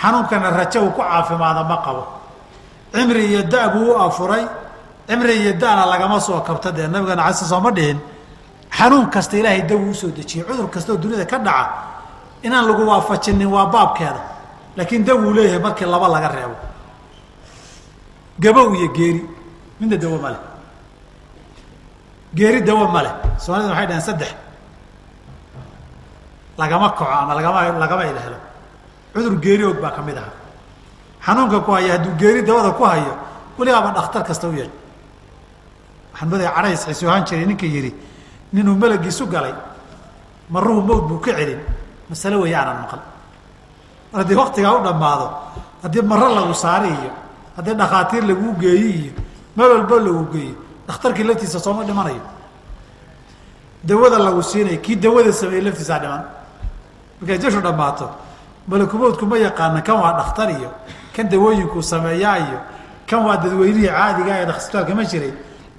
xanuunkana rajo uu ku caafimaada ma qabo. Cimri iyo da buu u afuray cimri iyo dana lagama soo kabta dee nabigana ala sooma dhihin. Xanuun kasta ilaahay dawu u soo dejiyey. Cudur kasta oo duniyada ka dhaca inaan lagu waafajinin waa baabkeeda. Laakiin dawuu leeyahay markii laba laga reebo. Gabow iyo geeri. Midna dawo ma leh. Geeri dawo ma leh. Soomaalida waxay dhaheen? Saddex. Lagama kaco ama lagama lagama ilhelo cudur geeri og baa ka mid aha xanuunka ku haya hadduu geeri dabada ku hayo weligaaba dhakhtar kasta u yeedh cadhays xisu ahaan jiray ninka yidhi ninuu melagiisu galay maruhu mawd buu ka celin masale weeye aanan maqal. Mar haddii waktigaa u dhammaado haddii maro lagu saari iyo haddii dhakhaatiir laguu geeyi iyo meel walbo lagu geeyo dhakhtarkii laftiisa sooma dhimanayo. Dawada lagu siinayo kii dawada sameeyey laftiisaa dhiman. Markay jashu dhammaato malakumowdku ma yaqaana kan waa dhakhtar iyo kan dawooyinkuu sameeyaa iyo kan waa dadweynihii caadiga ee isbitaalka ma jiray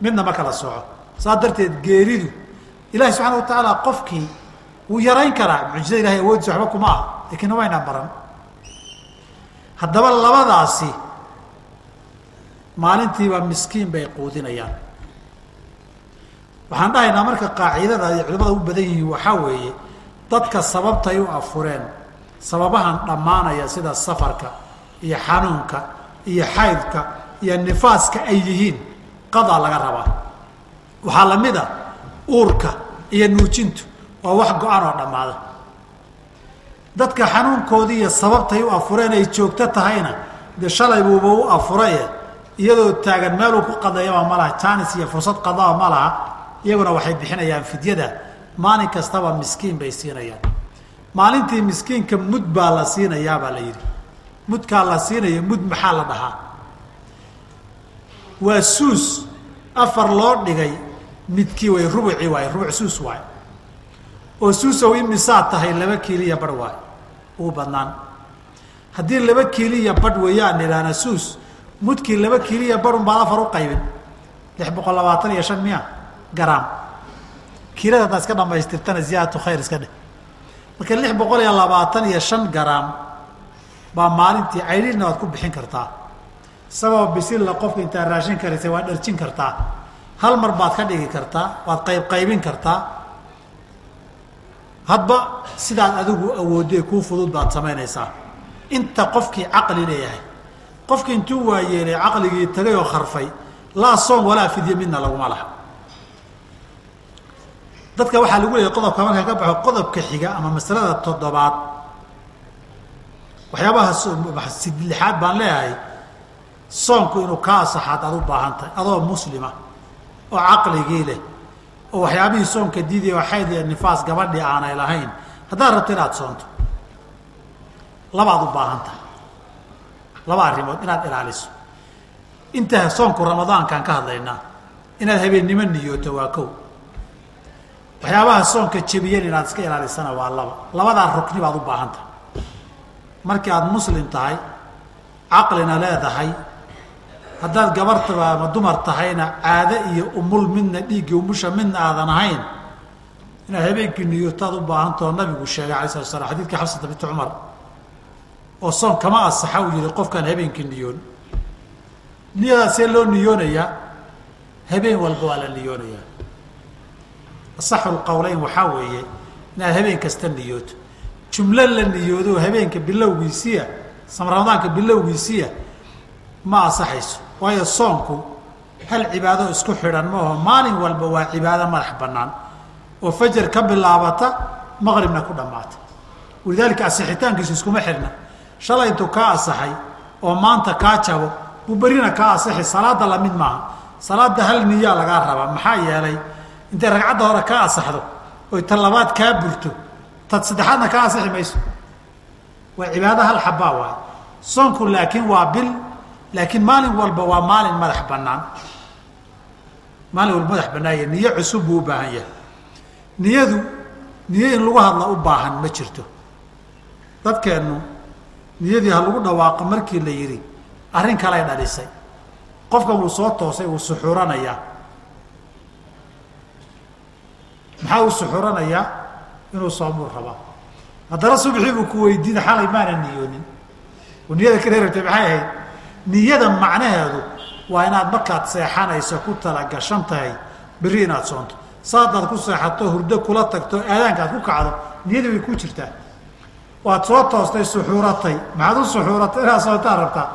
midna ma kala soco. Saas darteed geeridu ilahi subxaana wa tacaala qofkii wuu yarayn karaa mucjizada ilahay awoodiisa waxba kuma ah lakiin waynaan baran. Haddaba labadaasi maalintiiba miskiin bay quudinayaan. Waxaan dhahaynaa marka qaacidada ay culimada u badan yihiin waxaa weeye dadka sababtay u afureen sababahan dhammaanaya sida safarka iyo xanuunka iyo xaydka iyo nifaaska ay yihiin qadaa laga rabaa. Waxaa la mid a uurka iyo nuujintu waa wax go-an oo dhammaada. Dadka xanuunkoodii iyo sababtay u afureen ay joogto tahayna dee shalay buuba u afuraye iyadoo taagan meeluu ku qadeeyaba ma laha jaanis iyo fursad qadaba ma laha iyaguna waxay bixinayaan fidyada maalin kastaba miskiin bay siinayaan. Maalintii miskiinka mud baa la siinayaa baa la yidhi. Mudkaa la siinaya mud maxaa la dhahaa waa suus afar loo dhigay midkii way rubuci waay rubuc suus waay. Oo suusow imisaad tahay laba kiiliya badh waay. Uu badnaan. Haddii laba kiiliya badh weeyaan idhaahna suus mudkii laba kiiliya badh un baan afar u qaybin. Lix boqol labaatan iyo shan miya garaam. Kiilada haddaad iska dhamaystirtana ziyaadatu khayr iska dheh. Marka lix boqol iyo labaatan iyo shan garaam baa maalintii caydhiina waad ku bixin kartaa isagoo bisilla qofka intaad raashin karaysa waad dharjin kartaa hal mar baad ka dhigi kartaa waad qayb qaybin kartaa hadba sidaad adigu awoodee kuu fudud baad samaynaysaa. Inta qofkii caqli leeyahay. Qofkii intuu waayeelay caqligii tagay oo kharfay laa soom walaa fidye midna laguma laha. Dadka waxaa lagu leeyahy qodobka markaa ka baxo qodobka xiga ama masalada toddobaad. Waxyaabaha lixaad baan leeyahay soonku inuu ka asaxaad aad u baahan tahay adoo muslima oo caqligii leh oo waxyaabihii soonka diidiya oo xayd iyo nifaas gabadhii aanay lahayn haddaad rabto inaad soonto. Labaad u baahan tahay. Laba arrimood inaad ilaaliso. Inta soonku ramadaankaan ka hadlaynaa inaad habeennimo niyooto waa kow. Waxyaabaha soonka jebiyan inaad iska ilaalisana waa laba. Labadaa rukni baad u baahan tahay. Markii aada muslim tahay caqlina leedahay haddaad gabartaba ama dumar tahayna caado iyo umul midna dhiiggii umusha midna aadan ahayn inaad habeenkii niyootaad u baahantao nabigu sheegay alay slat slam xadidkii xabsata binti cumar oo soon kama asaxa uu yihi qofkaan habeenkii niyoon niyadaasee loo niyoonayaa habeen walba waa la niyoonayaa asaxu lqowleyn waxaa weeye inaad habeen kasta niyooto. Jumlo la niyoodo habeenka bilowgiisiya ramadaanka bilowgiisiya ma asaxayso waayo soonku hal cibaado isku xidhan maaho maalin walba waa cibaado madax bannaan oo fajar ka bilaabata maqribna ku dhammaata. Walidaalika asixitaankiisu iskuma xidhna. Shalay intuu kaa asaxay oo maanta kaa jabo buu berina kaa asaxi salaada la mid maaha. Salaada hal niyaa lagaa rabaa maxaa yeelay intay ragcadda hore kaa asaxdo oy ta labaad kaa burto tad saddexaadna kaa asixi mayso. Waa cibaado hal xabaa waay. Soonku laakiin waa bil laakiin maalin walba waa maalin madax bannaan. Maalin walba madax bannaanya niyo cusub buu u baahan yahay. Niyadu niyo in lagu hadla u baahan ma jirto. Dadkeennu niyadii ha lagu dhawaaqo markii la yidhi arrin kalay dhalisay. Qofkan wuu soo toosay wuu suxuuranayaa maxaa uu suxuuranayaa inuu soomuu rabaa haddana subxii buu ku weydiina xalay maana niyoonin. Oo niyada ka reerabtay maxay ahayd niyada macnaheedu waa inaad markaad seexanayso ku talagashan tahay. Berri inaad soonto. Saadaad ku seexato hurdo kula tagto aadaanka aad ku kacdo niyadii way ku jirtaa. Waad soo toostay suxuuratay. Maxaad u suxuuratay? Inaad soontaan rabtaa.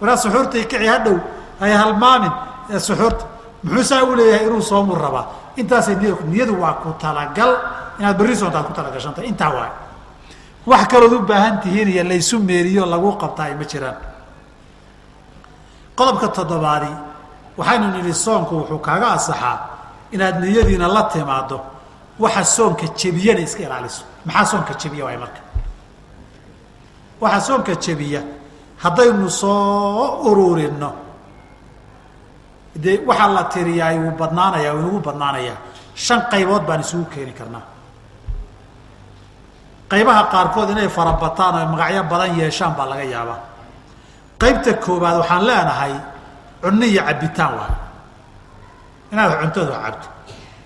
Wanaad suxuurtay kici hadhow hay halmaamin ee suxuurta. Muxuu saa u leeyahay inuu soomuu rabaa? Intaasay niyad niyadu waa ku talagal. Inaad berri soontaad ku talagashantahay intaa waay. Wax kalood u baahan tihiin iyo laysu meeriyo lagu qabtaa ay jiraan qodobka toddobaadi waxaynu nidhi soonku wuxuu kaaga asaxaa inaad niyadiina la timaado waxa soonka jebiyana iska ilaaliso. Maxaa soonka jebiya waay marka? Waxa soonka jebiya haddaynu soo ururinno dee waxaa la tiriyaa wuu badnaanaya wuu inagu badnaanayaa. Shan qaybood baan isugu keeni karnaa. Qaybaha qaarkood inay farabataan oo magacyo badan yeeshaan baa laga yaabaa qaybta koobaad waxaan leenahay cunno iyo cabitaan waay inaad cuntadu cabto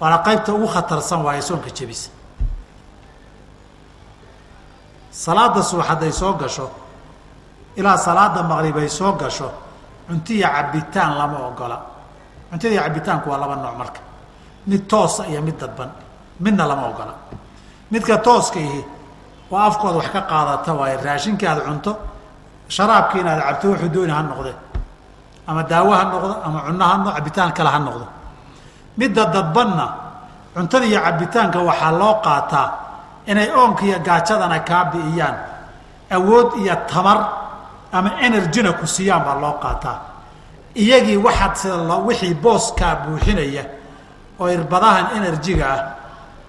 waana qaybta ugu khatarsan waaye soonka jebisa salaada subax hadday soo gasho ilaa salaada maqrib ay soo gasho cunto iyo cabitaan lama ogola. Cuntada iyo cabitaanku waa laba nooc marka. Mid toosa iyo mid dadban midna lama ogola. Midka tooska ihi waa afkooda wax ka qaadata waaye raashinka aad cunto sharaabki inaad cabto wuxuu dooni ha noqde ama daawo ha noqdo ama cunno ha cabitaan kale ha noqdo midda dadbanna cuntada iyo cabitaanka waxaa loo qaataa inay oonka iyo gaajadana kaa bi'iyaan awood iyo tamar ama energyna ku siiyaan baa loo qaataa iyagii waxaad sida wixii booskaa buuxinaya oo irbadahan enerjiga ah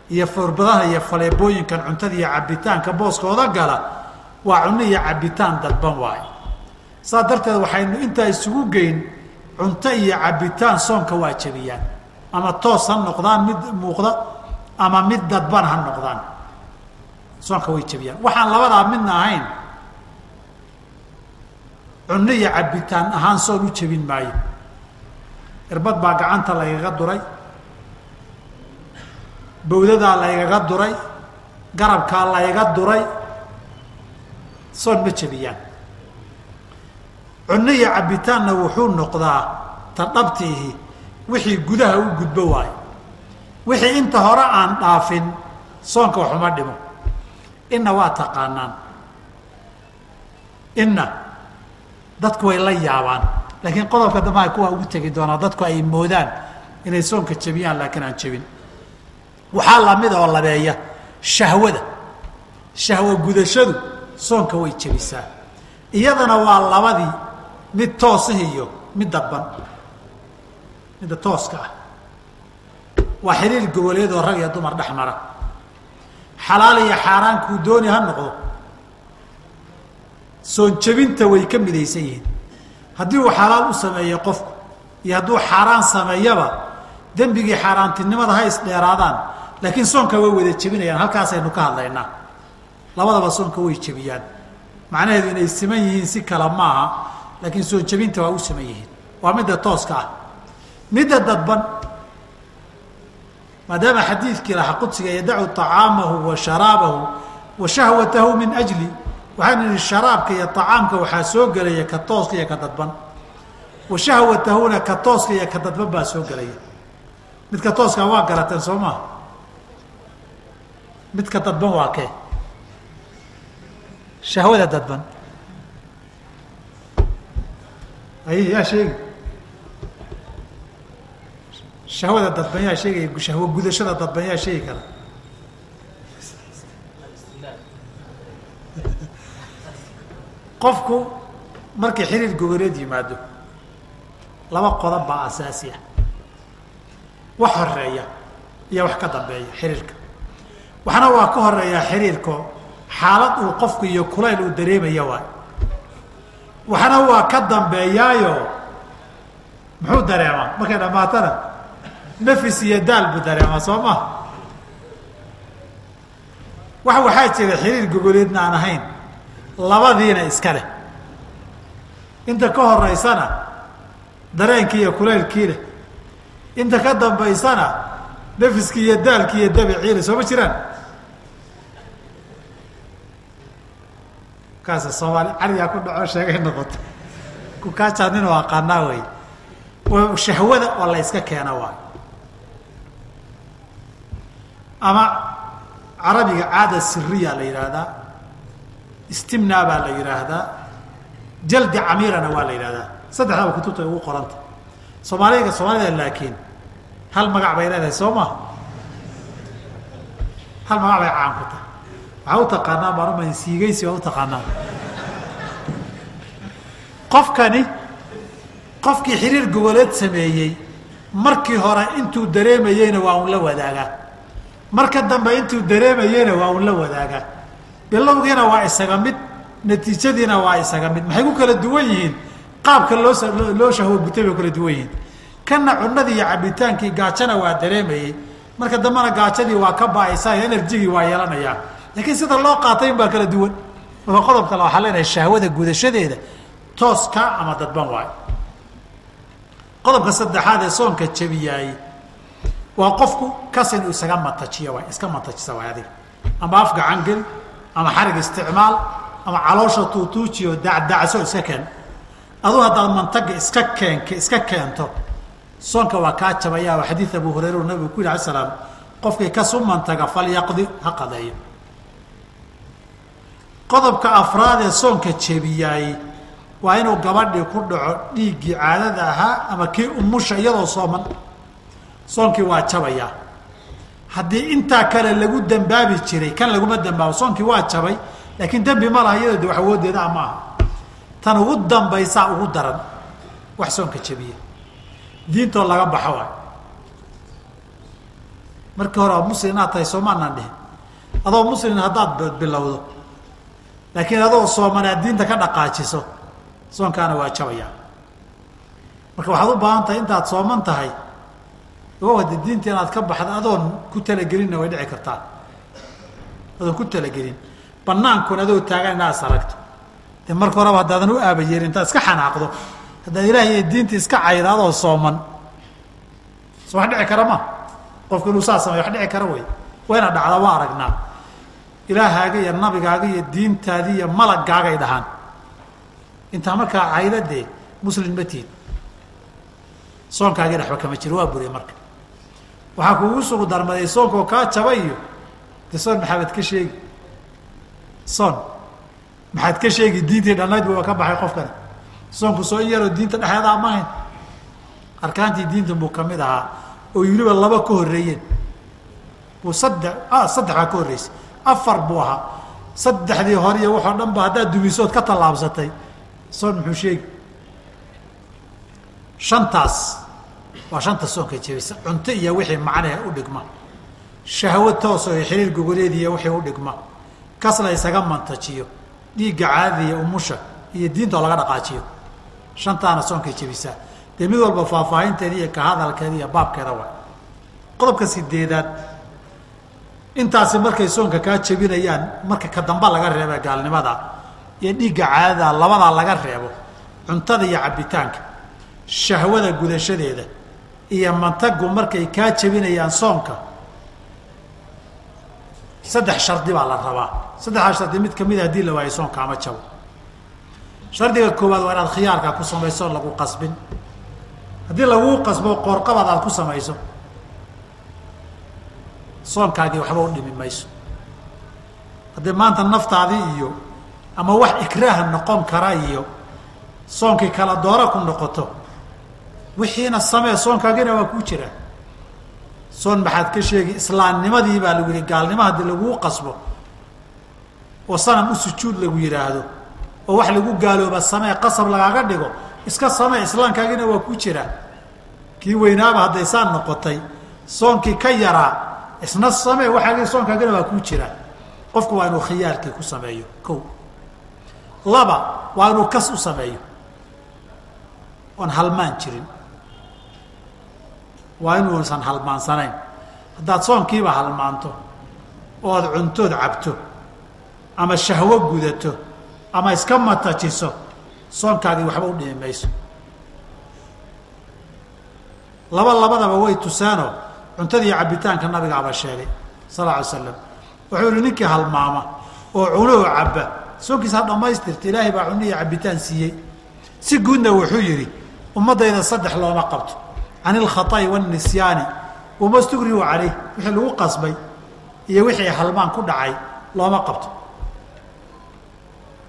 iyo irbadahan iyo faleebooyinkan cuntada iyo cabitaanka booskooda gala waa cunno iyo cabitaan dadban waayo saas darteed waxaynu intaa isugu geyn cunto iyo cabitaan soonka waa jebiyaan. Ama toos ha noqdaan mid muuqda ama mid dadban ha noqdaan. Soonka way jebiyaan. Waxaan labadaa midna ahayn. Cunno iyo cabitaan ahaan soon u jebin maayo. Irbad baa gacanta laygaga duray. Bawdadaa laygaga duray. Garabkaa layga duray soon ma jebiyaan. Cunno iyo cabitaanna wuxuu noqdaa ta dhabtiihi wixii gudaha u gudbo waayo wixii inta hore aan dhaafin soonka waxuma dhimo. Inna waa taqaanaan. Inna dadku way la yaabaan. Laakiin qodobka dambaha kuwaa ugu tegi doonaa dadku ay moodaan inay soonka jebiyaan laakiin aan jebin. Waxaa la mid oo labeeya shahwada. Shahwo gudashadu soonka way jebisaa iyadana waa labadii mid toosah iyo mid dadban midda tooska ah. Waa xiriir goboleed oo rag iyo dumar dhex mara. Xalaal iyo xaaraan kuu dooni ha noqdo. Soon jebinta way ka midaysan yihiin. Haddii uu xalaal u sameeyo qofku iyo hadduu xaaraan sameeyaba dembigii xaaraantinimada ha isdheeraadaan laakiin soonka way wada jebinayaan halkaasaynu ka hadlaynaa labadaba soonka way jebiyaan. Macnaheedu inay siman yihiin si kale maaha laakiin soon jebinta waa u siman yihiin. Waa midda tooska ah. Midda dadban maadaama xadiidkii lahaa qudsiga yadacu طacaamahu wa sharaabahu wa shahwatahu min ajli. Waxaynu nihi sharaabka iyo طacaamka waxaa soo gelaya ka tooska iyo ka dadban. Wa shahwatahuna ka tooska iyo ka dadban baa soo gelaya. Midka tooska waa garateen soo maha midka dadban waa kee shahwada dadban ay yaa sheegi shahwada dadban yaa sheegaya shahwo gudashada dadban yaa sheegi kara qofku markii xiriir goboleed yimaado laba qodob baa asaasi ah wax horreeya iyo wax ka dambeeya xiriirka waxna waa ka horeeyaa xiriirko xaalad uu qofku iyo kulayl uu dareemaya waay. Waxna waa ka dambeeyaayo muxuu dareemaa? Markay dhamaatana nafis iyo daal buu dareemaa soo ma? Wax waxaa jira xiriir goboleedna aan ahayn labadiina iska leh. Inta ka horeysana dareenkii iyo kulaylkii leh. Inta ka dambaysana nafiskii iyo daalkii iyo dabiciile soo ma jiraan kaas soomaali carigaa ku dhaco sheegay noqoto kukaajaa nin oo aqaanaa wey shahwada oo la yska keena waay. Ama carabiga caada siriya la yidhaahdaa istimna baa la yidhaahdaa jaldi camiirana waa la yidhahdaa saddexdaba kutubta ugu qoranta. Soomaaliga soomaalida laakiin hal magac bay leedahay soo ma? Hal magac bay caan ku tahay waxaa u taqaanaa baan siigaysi waa u taqaanaa. Qofkani qofkii xiriir goboleed sameeyey markii hore intuu dareemayeyna waa un la wadaagaa marka dambe intuu dareemayeyna waa un la wadaagaa bilowgiina waa isaga mid natiijadiina waa isaga mid. Maxay ku kala duwan yihiin? Qaabka loo loo shahwo bay kala duwan yihiin. Kana cunadii iyo cabitaankii gaajana waa dareemayey. Marka dambena gaajadii waa ka ba'aysaa waa yeelanayaa laakiin sida loo qaatay in baa kala duwan. Marka qodob kale waxaa leenahay shahwada gudashadeeda tooska ama dadban waayo qodobka saddexaad ee soonka jabiyaay waa qofku kas inuu isaga matajiyo waay iska matajisa waay adiga. Ama af gacan geli ama xarig isticmaal ama caloosha tuutuujiyo dacdacso iska keen. Aduu haddaad mantaga iska keenk iska keento soonka waa kaa jabaya waa xadiid abu hurayra u nabigu ku yidhi alay slam qofkii kasu mantaga falyaqdi ha qadeeyo qodobka afraad ee soonka jebiyaay waa inuu gabadhii ku dhaco dhiiggii caadada ahaa ama kii umusha iyadoo sooman. Soonkii waa jabayaa haddii intaa kale lagu dambaabi jiray kan laguma dambaabo soonkii waa jabay laakiin dembi ma laha iyadoo de wax awoodeeda maaha tan ugu dambaysaa ugu daran wax soonka jabiya diintoo laga baxo waay. Markii hore muslim inaad tahay soomaanaan dhihin. Adoo muslim haddaad bilowdo laakiin adoo soomanaad diinta ka dhaqaajiso soonkaana waa jabaya. Marka waxaad u baahan tahay intaad sooman tahay o hade diinta inaad ka baxda adoon ku talagelinna way dhici kartaa. Adoon ku talagelin. Banaankun adoo taagan inaad is de marka horeba haddaadan u aabayeelin intaad iska xanaaqdo. Haddaad ilaah iyo diinta iska cayda adoo sooman. So wax dhici kara ma? Qofku inuu saa samey wax dhici kara wey wayna dhacda waa aragnaa ilaahaaga iyo nabigaaga iyo diintaadi iyo malagaagay dhahaan. Intaa markaa cayda dee muslim ma tiid soonkaagina waxba kama jiro waa buriye marka. Waxaa kuugu sugu darmaday soonkaoo kaa jaba iyo de soon maxamed ka sheegi. Soon. Maxaad ka sheegi diintii dhannayd bu ka baxay qofkani. Soonku soo in yaroo diinta dhexeedaa ma hayn arkaantii diinta buu ka mid ahaa. Oo weliba laba ka horreeyeen. Buu saddex saddex baa ka horreysay afar buu ahaa. Saddexdii hore iyo waxoo dhan haddaad dumisood ka tallaabsatay. Soon muxuu sheegi shantaas. Waa shanta soonka jebisa. Cunto iyo wixii macnaha u dhigma. Shahwo toos oo xiriir gogoleed iyo wixii u dhigma. Kas la isaga mantajiyo. Dhiigga caadada iyo umusha iyo diinta oo laga dhaqaajiyo. Shantaana soonkay jebisaa dee mid walba faahfaahinteeda iyo ka hadalkeeda iyo baabkeeda wa qodobka sideedaad intaasi markay soonka kaa jebinayaan marka ka damba laga reeba gaalnimada iyo dhiigga caadada labadaa laga reebo cuntada iyo cabitaanka shahwada gudashadeeda iyo mantagu markay kaa jebinayaan soonka saddex shardi baa la rabaa. Saddexdaa shardi mid ka mid a haddii la waayo soonka ama jabo shardiga koowaad waa inaad khiyaarka ku samayso lagu qasbin. Haddii laguu qasbo qoorqabad aad ku samayso soonkaagii waxba u dhimi mayso. Haddii maanta naftaadii iyo ama wax ikraah noqon kara iyo soonkii kala doora ku noqoto wixiina samee soonkaagina waa kuu jira. Soon maxaad ka sheegi islaamnimadii baa lagu yihi gaalnimo haddii laguu qasbo oo sanam u sujuud lagu yidhaahdo oo wax lagu gaalooba samee qasab lagaaga dhigo iska samee islaamkaagina waa ku jira. Kii weynaaba hadday saa noqotay soonkii ka yaraa isna samee waxaagi soonkaagina waa kuu jira. Qofku waa inuu khiyaarkii ku sameeyo ko laba waa inuu kas u sameeyo. Oon halmaan jirin. Waa inuusan halmaansanayn haddaad soonkiiba halmaanto ood cuntood cabto ama shahwo gudato ama iska matajiso soonkaagii waxba u dhimi mayso. Laba labadaba way tusaanoo cuntada iyo cabitaanka nabigaaba sheegay sal alay slam wuxuu yihi ninkii halmaama oo cunoo cabba soonkiisa ha dhamaystirta ilaahay baa cuno iyo cabitaan siiyey. Si guudna wuxuu yidhi ummaddayda saddex looma qabto. Can ilkhaطa'i waاnisyaani wama stugrihu calayh wixii lagu qasbay iyo wixii halmaan ku dhacay looma qabto.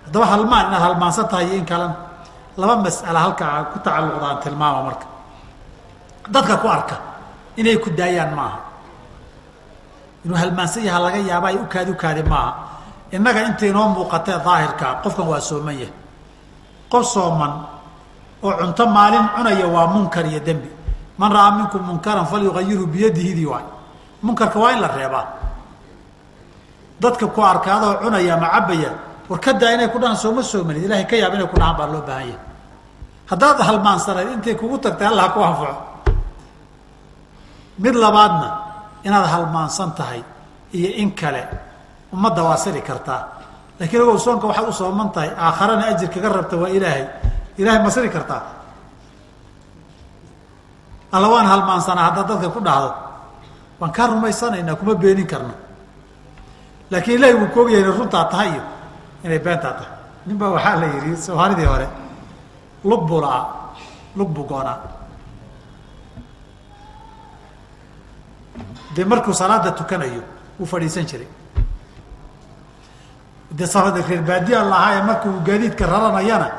Haddaba halmaan inaad halmaansan tahay iyo in kalena laba mas'ala halkaa ku tacalluqdaan tilmaama marka. Dadka ku arka inay ku daayaan maaha. Inuu halmaansan yaha laga yaaba ay ukaadi ukaadi maaha. Innaga inta inoo muuqatee daahirkaa qofkan waa sooman yahay. Qof sooman oo cunto maalin cunaya waa munkar iyo dembi. Man ra'aa minkum munkaran falyuayirhu biyadihidii waay. Munkarka waa in la reebaa dadka ku arkaadoo cunaya ma cabaya warkadaa inay ku dhahaan sooma soomanid ilahay ka yaab inay ku dhahaan baa loo baahan yahay. Haddaad halmaansanayd intay kugu tagtay allah ku anfaco mid labaadna inaad halmaansan tahay iyo in kale ummadda waa siri kartaa. Lakiin ogow soonka waxaad u sooman tahay aakharana ajir kaga rabta waa ilaahay. Ilahay ma siri kartaa. Alla waan halmaansanaa haddaad dadka ku dhahdo. Waan kaa rumaysanaynaa kuma beenin karno. Laakiin ilahay wuu koogyahay inay runtaa tahay iyo inay beentaa tahay. Nin baa waxaa la yidhi soomaalidii hore lug buu la-aa lug buu goonaa dee markuu salaada tukanayo wuu fadhiisan jiray. De reer baadiya lahaa ee markii uu gaadiidka raranayana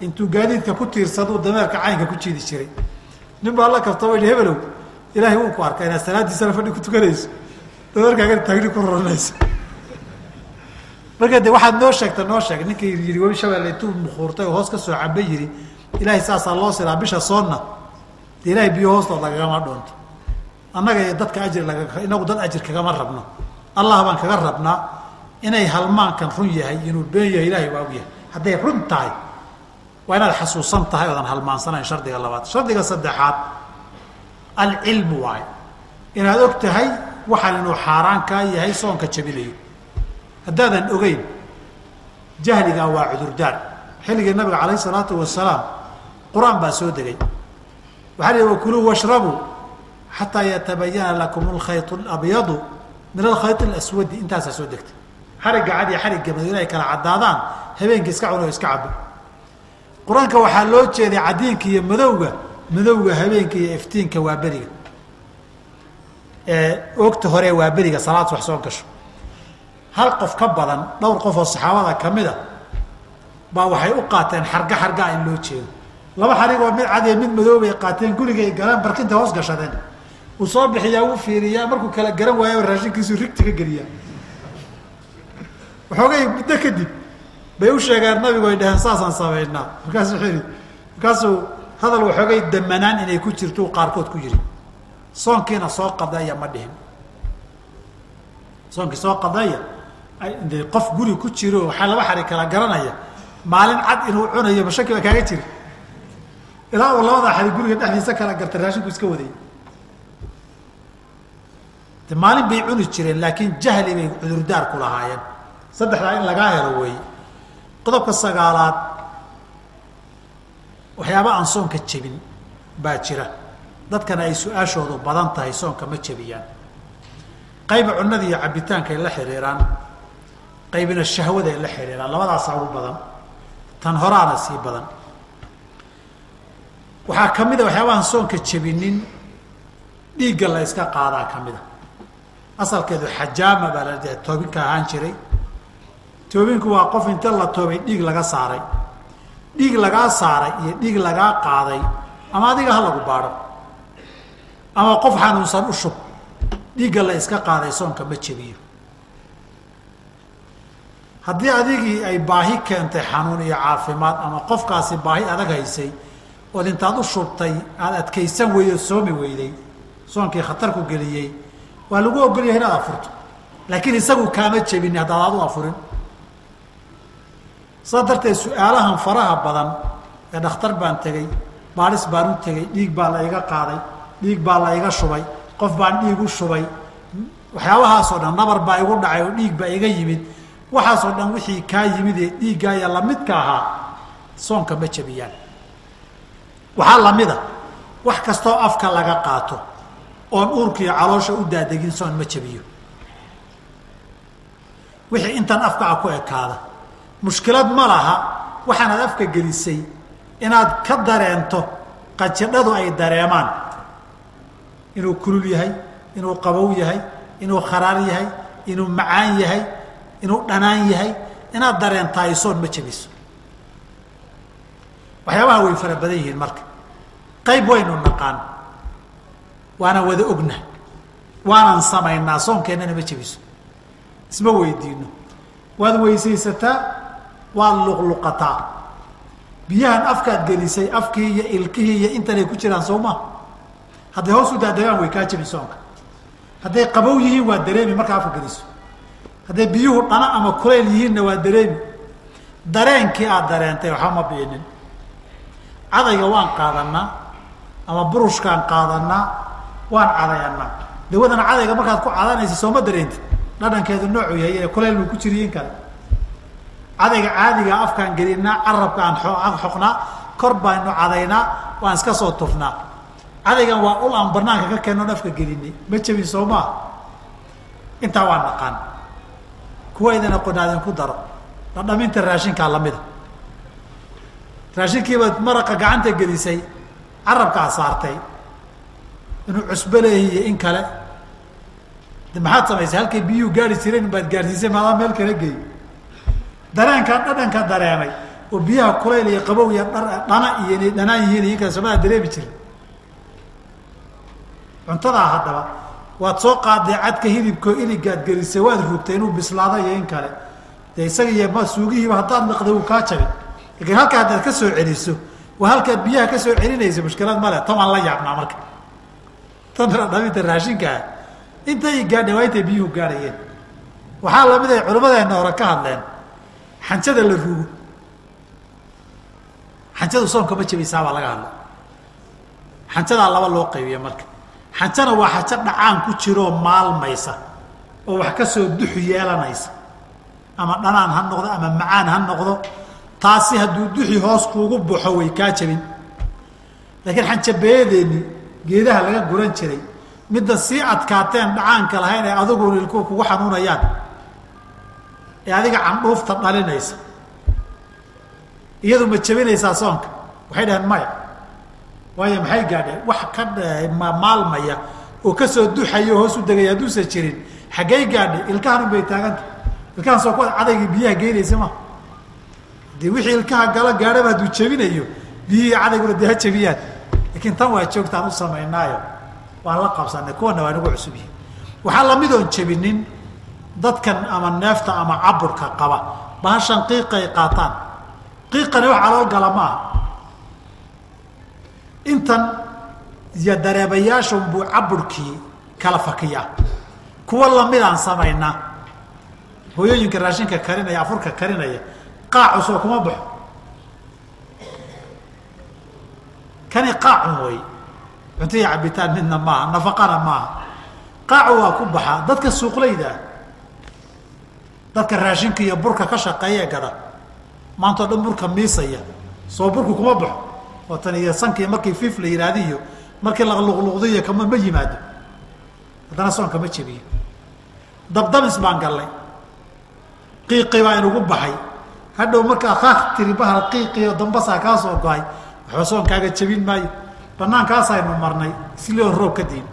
intuu gaadiidka ku tiirsaduu dameerka caynka ku jiidi jiray. Nin baa la kabta wa hebelow ilaahay wuu ku arka inaad salaadiisana fadhi ku tukanayso. Dameerkaagana taagni ku raranayso. Marka de waxaad noo sheegta noo sheeg ninkii yii webi shabeelle intuu mukuurtay oo hoos ka soo caba yiri ilaahay saasaa loo silaa bisha soonna. De ilahay biyo hoostood lagagama dhoonto annaga dadka ajir inagu dad ajir kagama rabno. Allah baan kaga rabnaa inay halmaankan run yahay inuu been yahay ilahay waa og yahay. Hadday run tahay waa inaad xasuusan tahay oodan halmaansanayn shardiga labaad. Shardiga saddexaad alcilmu waayo inaad og tahay waxaan inuu xaaraan kaa yahay soonka jabinayo haddaadan ogeyn jahligaa waa cudurdaar. Xilligii nabiga calayh isalaatu wasalaam qur'aan baa soo degay. Waxaa la yihi wakuluu washrabuu xataa yatabayana lakum alkhayt abyadu min alkhayt aswadi intaasaa soo degta xarigga cad iyo xarigga madow inay kala caddaadaan habeenka iska cunoo iska cabo qur'aanka waxaa loo jeeday cadiinka iyo madowga madowga habeenka iyo iftiinka waa beriga oogta hore waa beriga salaad wax soo gasho hal qof ka badan dhowr qof oo saxaabada ka mid a baa waxay u qaateen xarga xargaa in loo jeedo laba xarigoo mid cad mid madow bay qaateen gurigay galaan barkinta hoos gashadeen uu soo bixiyaa uu fiiriyaa markuu kala garan waayo raashinkiisu rigtiga geliyaa. Waxoogay muddo kadib bay u sheegeen nabigu ay dhaheen saasaan samaynaa markaasuu ii markaasuu hadal waxoogay damanaan inay ku jirto qaarkood ku yiri soonkiina soo qadeeya ma dhihin. Soonkii soo qadeeya de qof guri ku jiro waxaa laba xari kala garanaya. Maalin cad inuu cunayo mashaki baa kaaga jiri? Ilaa uu labadaa xari guriga dhexdiisa kala gartay raashinku iska waday maalin bay cuni jireen laakiin jahli bay cudurdaar ku lahaayeen. Saddexdaa in lagaa helo weeye qodobka sagaalaad waxyaaba aan soonka jebin baa jira. Dadkana ay su'aashoodu badan tahay soonka ma jebiyaan. Qayba cunada iyo cabitaankaay la xiriiraan. Qaybina shahwada ay la xiriiraan. Labadaasaa ugu badan. Tan horaana sii badan. Waxaa ka mid a soonka jebinin dhiigga la yska qaadaa ka mid asalkeedu xajaama baa la dhaha toobinka ahaan jiray. Toobinku waa qof inta la toobay dhiig laga saaray. Dhiig lagaa saaray iyo dhiig lagaa qaaday ama adiga ha lagu baadho. Ama qof xanuunsan u shub dhiigga la iska qaaday soonka ma jebiyo. Haddii adigii ay baahi keentay xanuun iyo caafimaad ama qofkaasi baahi adag haysay ood intaad u shubtay aada adkaysan weyday oo soomi weyday soonkii khatar ku geliyey waa lagu ogolyahay inaad afurto. Laakiin isagu kaama jebini haddaad aad u afurin. Saas darteed su'aalahan faraha badan ee dhakhtar baan tegey baadhis baan u tegey dhiig baa la iga qaaday dhiig baa la iga shubay qof baan dhiig u shubay waxyaabahaasoo dhan nabar baa igu dhacay oo dhiig baa iga yimid. Waxaasoo dhan wixii kaa yimid ee dhiiggaaya lamidka ahaa soonka ma jebiyaan. Waxaa lamida wax kastoo afka laga qaato oon uurka iyo caloosha u daadegin soon ma jebiyo. Wixii intan afka a ku ekaada. Mushkilad ma laha waxaanaad afka gelisay inaad ka dareento qajidhadu ay dareemaan. Inuu kulul yahay inuu qabow yahay inuu kharaar yahay inuu macaan yahay inuu dhanaan yahay inaad dareentahay soon ma jebiso. Waxyaabaha way fara badan yihiin marka. Qayb waynu naqaan waana wada ogna. Waanan samaynaa soonkeennana ma jebiso. Isma weydiino. Waad weysaysataa waad luqluqataa. Biyahan afkaad gelisay afkii iyo ilkihii iyo intanay ku jiraan soo maa hadday hoos u daadegaan way kaa jebi soonka. Hadday qabow yihiin waa dareemi markaa afka geliso. Hadday biyuhu dhana ama kulayl yihiinna waa dareemi. Dareenkii aad dareentay waxba ma biinin cadayga waan qaadanaa ama burushkaan qaadanaa waan cadayanaa dawadana cadayga markaad ku cadanaysa sooma dareentid. Dhadhankeedu noocuu yahay ee kulayl ma ku jiriyin kale cadayga caadigaa afkaan gelinaa carabka aan xoqnaa kor baynu cadaynaa waan iska soo tufnaa. Cadaygan waa ul aan banaanka ka keenon afka gelinay ma jebin soo maa intaa waa naqaan. Kuwa idin aqonaadin ku daro. Dhadhaminta raashinkaa lamida raashinkiibaad maraqa gacanta gelisay carabkaa saartay inuu cusbo in kale. De maxaad samaysay halkay biyuhu gaari jireen baad gaarsiisay maadaa meel kala geey dareenkaa dhadhanka dareemay. Oo biyaha kulayl iyo qabow iyo dhana iyo inay dhanaan yihiin iyo in kale somadaa dareemi jirin. Cuntadaa haddaba waad soo qaaday cadka hilibko iligaad gelisay waad rugtay inuu bislaado iyo in kale. De isaga ma suugihiiba haddaad liqday wuu kaa jabin laakiin halkaa haddaad ka soo celiso waa halkaad biyaha ka soo celinaysa mushkilad male tan waan la yaabnaa marka tan dhaminta raashinkaa intay gaadheen waa intay biyuhu gaadhayeen. Waxaa la mid ay culimmadeena hore ka hadleen xanjada la rugo xanjadu soonka ma jabaysaa baa laga hadla xanjadaa laba loo qaybiya marka. Xanjana waa xajo dhacaan ku jiroo maalmaysa oo wax ka soo duxu yeelanaysa. Ama dhanaan ha noqdo ama macaan ha noqdo taasi hadduu duxi hoos kuugu baxo way kaa jabin laakiin xanjabeeyadeeni geedaha laga guran jiray midda sii adkaateen dhacaanka lahayn ee adigu ilku kugu xanuunayaan. Ee adiga candhuufta dhalinaysa. Iyadu ma jabinaysaa soonka? Waxay dhaheen maya. Waayo maxay gaadheen? Wax ka maalmaya. Oo ka soo duxaya oo hoos u degaya hadduusan jirin. Xaggay gaadhay ilkahanun bay taaganta ilkahan soo kuwa cadaygii biyaha geynaysa ma. Dee wixii ilkaha gala gaadhaba hadduu jebinayo biyihii cadayguna dee ha jebiyaan laakiin tan waa joogtaan u samaynaayo waan la qabsanay kuwana waa nagu cusub yihiin waxaa la mid oon jebinin dadkan ama neefta ama caburka qaba. Bahashan qiiqay qaataan. Qiiqani wax calool gala intan iyo dareebayaashun buu caburkii kala fakiyaa. Kuwa lamidaan samaynaa hooyooyinka raashinka karinaya afurka karinaya qaacusoo kuma baxo kani qaacun wey cunto iyo cabitaan midna maaha nafaqana maaha qaacu waa ku baxaa dadka suuqlayda ah dadka raashinka iyo burka ka shaqeeya gada maantao dhan burka miisaya soo burku kuma baxo. Oo tan iyo sankii markii fiif la yidhaahda iyo markii la luqluqdiyo kama ma yimaado. Haddana soonka ma jebiyo dabdamis baan gallay. Qiiqi baa inugu baxay. Hadhow markaa kaak bahal qiiqiyo dambasaa kaa soo go'ay waxba soonkaaga jebin maayo banaankaasaynu marnay. Islion roob ka diin.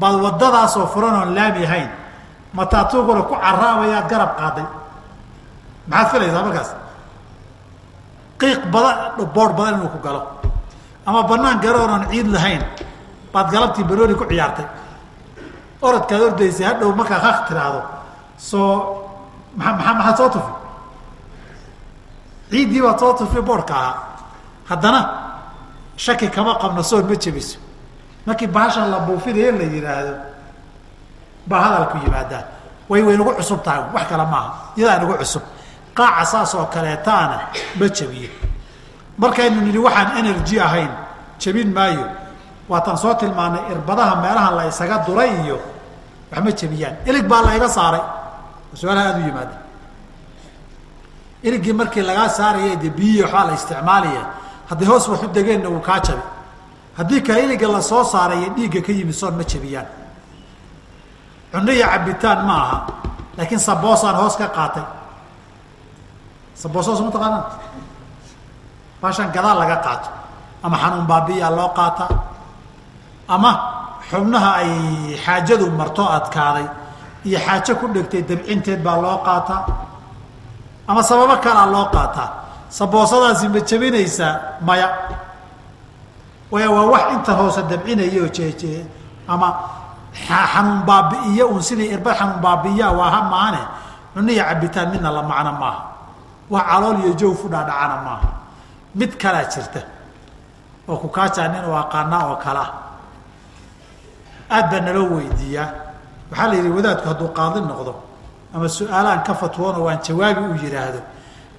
Baad wadadaasoo furan oon laami ahayn mataatuuguna ku caraabayaad garab qaaday. Maxaad filaysaa markaas? Qiiq badan boor badan inuu ku galo. Ama banaan garoon oon ciid lahayn baad galabtii barooni ku ciyaartay. Orodkaad ordaysay hadhow markaa kaak tiraahdo. Soo maa maxaad soo tufi? Ciiddii baad soo tufi boorhka ahaa haddana shaki kama qabno soon ma jebiso. Markii bahashan la buufinayo la yihaahdo baa hadalku yimaadaa way way nagu cusub tahay wax kale maaha. Iyadaa nagu cusub. Qaaca saas oo kaleetaana ma jebiyo. Markaynu nidhi waxaan energy ahayn jebin maayo. Waataan soo tilmaanay irbadaha meelaha la isaga duray iyo wax ma jebiyaan. Ilig baa la iga saaray. Su'aalaha aada u yimaada. Iligii markii lagaa saaraya dee biyihii waxbaa la isticmaalaya hadday hoos waxu degeenna wuu kaa jabi. Haddii kale iliga la soo saarayo dhiigga ka yimi soon ma jebiyaan cunno iyo cabitaan ma aha. Laakiin saboosaan hoos ka qaatay. Saboosos mataqaanaa baashan gadaal laga qaato. Ama xanuun baabiyaa loo qaataa ama xubnaha ay xaajadu marto adkaaday iyo xaajo ku dhegtay dabcinteed baa loo qaataa ama sababo kalaa loo qaataa saboosadaasi ma jebinaysaa maya. Way waa wax inta hoose dabcinayo jeejee ama xanuun baabi'iyo uun sidii irbad xanuun baabi'iyaa waa ha maane. Cunno iyo cabitaan midna la macno maaha. Wax calool iyo jawf u dhaadhacana maaha. Mid kalaa jirta oo kukaajaa nin u aqaanaa oo kalea aad baa naloo weydiiyaa waxaa la yidhi wadaadku hadduu qaadi noqdo ama su'aalaan ka fatwoono waan jawaabi uu yidhaahdo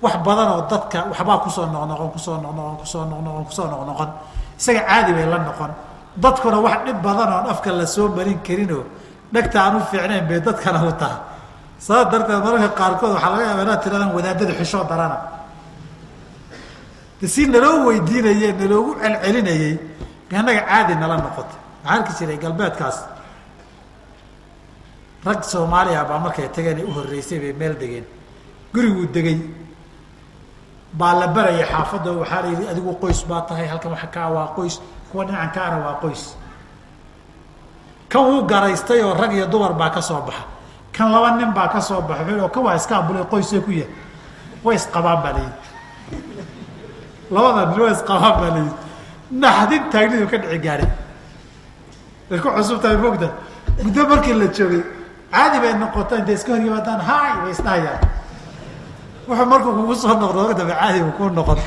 wax badan oo dadka waxbaa ku soo noqnoqon ku soo noqnoqon ku soo noqnoqon ku soo noqnoqon. Isaga caadi bay la noqon. Dadkuna wax dhib badan oon afka la soo marin karinoo dhegta aan u fiicnayn bay dadkana u tahay. Sabab darteed mararka qaarkood waxaa laga yaaba inaad tiradan wadaadada xishoo darana. Si naloo weydiinaye naloogu celcelinayey annaga caadi nala noqotay? Waxaa arki jiray galbeedkaas. Rag soomaaliya baa markay tageen ay u horreysay bay meel degeen. Guriguu degay baa la baraya xaafadda waxaa la yidhi adigu qoys baa tahay halkan waxa kaa waa qoys kuwa dhinacan kaana waa qoys. Kan wuu garaystay oo rag iyo dumar baa ka soo baxa. Kan laba nin baa ka soo baxa wuxuu kan waa iska ambulay qoysee ku yahay way isqabaan baa layidhi labada nin way isqabaan baa layidhi naxdin taagnidu ka dhici gaadhay way ku cusub tahay mogta muddo markii la joogay caadi bay noqota intay iska hor yimaadaan hay way isdhahayaan wuxuu markuu kugu soo noqdo oga dambe caadi bu kuu noqon.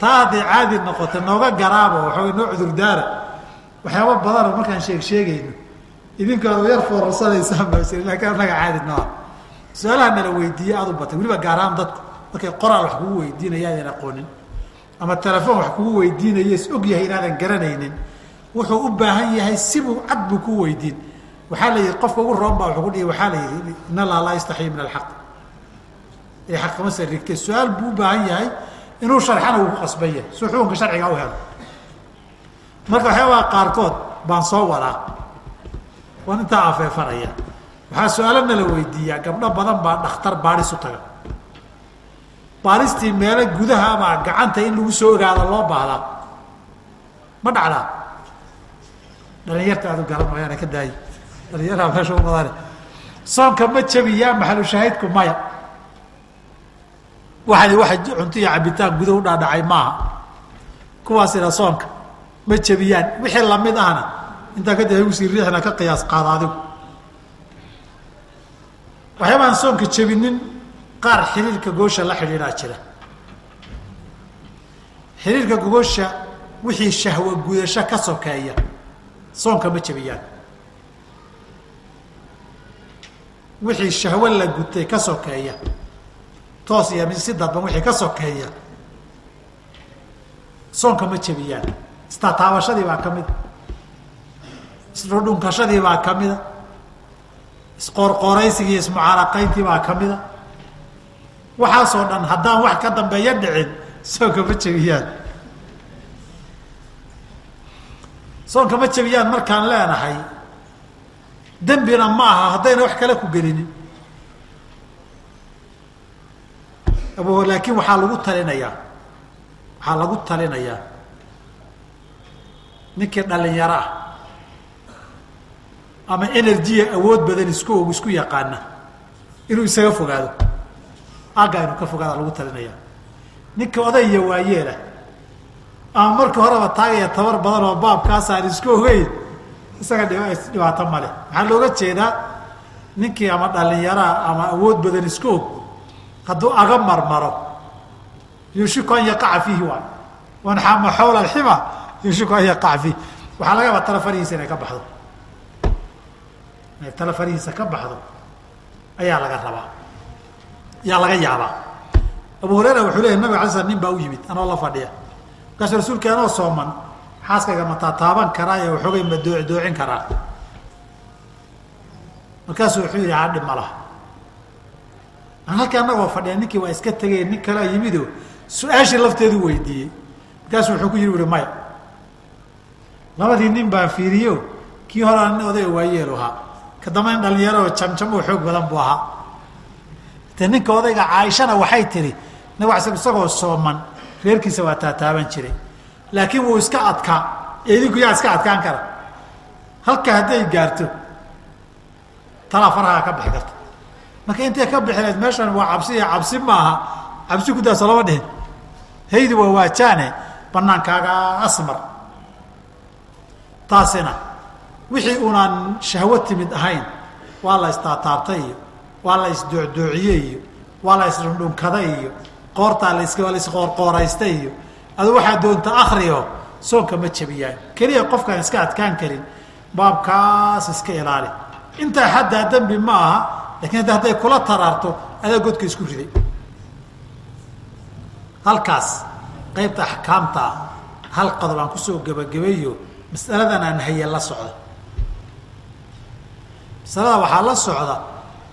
Taa hadday caadi noqota nooga garaabo waxaa noo cudurdaara. Waxyaaba badanoo markaan sheeg sheegayno. Idinku aad yar foorasanaysaan baa jira laakiin annaga caadi nooa su'aalaha nala weydiiye aad u batay. Weliba gaarahaan dadku markay qoraal wax kugu weydiinaya aadan aqoonin. Ama telefoon wax kugu weydiinayo is og yahay inaadan garanaynin. Wuxuu u baahan yahay sibuu cad buu ku weydiin. Waxaa la yihi qofka ugu roon baa ku dhihi waxaa la yihi in allaha laa yastaxyi min alxaq ee xaqama sarigtay su'aal buu u baahan yahay inuu sharxana wuu qasban yahay suu xukunka sharciga u helo. Marka waxyaabaha qaarkood baan soo wadaa waan intaa afeefanaya waxaa su'aalo nala weydiiyaa gabdho badan baa dhakhtar baadhis u taga. Baadhistii meelo gudaha ama gacanta in lagu soo ogaado loo baahdaa ma dhacdaa dhalinyarta aadu garan mayaana ka daayi. Dhalinyaraha meesha u badane soonka ma jabiyaa maxalu shaahidku maya waxani waxa cunto iyo cabitaan guda u dhaadhacay maaha. Kuwaasina soonka. Ma jabiyaan wixii la mid ahna intaa kadib ay u sii riixna ka qiyaas qaada adigu. Waxyaabaan soonka jabinin qaar xiriirka goosha la xidhiidhaa jira. Xiriirka goosha wixii shahwo gudasho ka sokeeya soonka ma jabiyaan wixii shahwo la gutay ka sokeeya toos iyo si dadban wixii ka sokeeya. Soonka ma jabiyaan istataabashadii baa ka mida isdhudhunkashadii baa ka mida isqoorqooraysigii ismucaaraqayntii baa ka mida waxaasoo dhan haddaan wax ka dambeeya dhicin soonka ma jabiyaan soonka ma jabiyaan markaan leenahay dembina ma aha haddayna wax kale ku gelinin abu laakiin waxaa lagu talinayaa waxaa lagu talinayaa ninkii dhalinyaro ah. Ama enerjiya awood badan isku og isku yaqaana. Inuu isaga fogaado. Agga inuu ka fogaada lagu talinaya. Ninka oday iyo waayeelah ama marka horeba taagaya tabar badan oo baabkaas aan isku ogeyn isaga dhibaato male maxaa looga jeedaa ninkii ama dhalinyaraa ama awood badan isku og hadduu aga marmaro. Yushiku an yaqaca fiihi waay wanxama xawla alxima yushiku an yaqaca fiih waxaa laga yaabaa talefarihiisa inay ka baxdo. Inay talefarihiisa ka baxdo ayaa laga rabaa. Ayaa laga yaabaa. Abu hureyra wuxuu leeyay nabig alay slam nin baa u yimid anoo la fadhiya. Markaasu rasuulka anoo sooman xaaskayga ma taataaban karaa ee waxoogay ma doo doocin karaa. Markaasuu wuxuu yidhi hadhi ma laha an halkii anagoo fadhiya ninkii waa iska tegay nin kalea yimido su'aashii lafteedu weydiiyey. Markaasuu wuxuu ku yiri uri maya. Labadii nin baan fiiriyo kii hore nin odayga waayeelu ahaa ka damba in dhalinyaro jamjamo xoog badan buu ahaa. Te ninka odayga caaishana waxay tihi nabig isagoo sooman reerkiisa waa taataaban jiray. Laakiin wuu iska adkaa ee idinku yaa iska adkaan kara. Halka hadday gaarto talaa faraha ka bixi karta marka intay ka bixileed meeshan waa cabsi iyo cabsi maaha. Cabsi kudaaso lama dhihin. Haydi waa waajaane banaankaaga asmar. Taasina. Wixii unaan shahwo timid ahayn waa la istaataabtay iyo waa la isdoocdoociyey iyo waa la isdhundhunkaday iyo qoortaa las waa la isqoorqooraystay iyo. Adu waxaa doonta akriyo soonka ma jabiyaan keliya qofkaan iska adkaan karin baabkaas iska ilaali. Intaa xaddaa dembi ma aha laakiin hadda hadday kula taraarto adaa godka isku riday. Halkaas qaybta axkaamta ah hal qodob aan ku soo gebagabeeyo masaladan aan haye la socda. Masalada waxaa la socda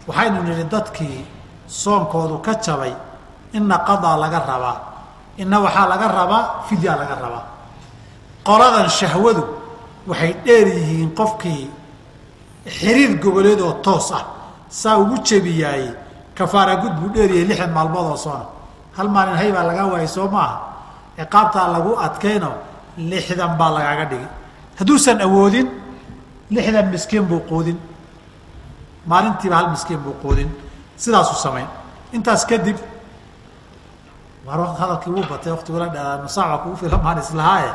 waxaynu nidhi dadkii soonkoodu ka jabay inna qadaa laga rabaa inna waxaa laga rabaa fidyaa laga rabaa. Qoladan shahwadu waxay dheer yihiin qofkii xiriir goboleed oo toos ah saa ugu jebiyaayey kafaara gud buu dheeryahay lixdan maalmood oo soona hal maalin hay baa lagaa waayay soo maaha ciqaabtaa lagu adkayno lixdan baa lagaaga dhigi hadduusan awoodin lixdan miskiin buu quudin. Maalintiiba hal miskiin buu quudin. Sidaasuu samayn. Intaas kadib hadalkii wuu batay waktigula dhaa nusaaca kugu filamaan islahaaye.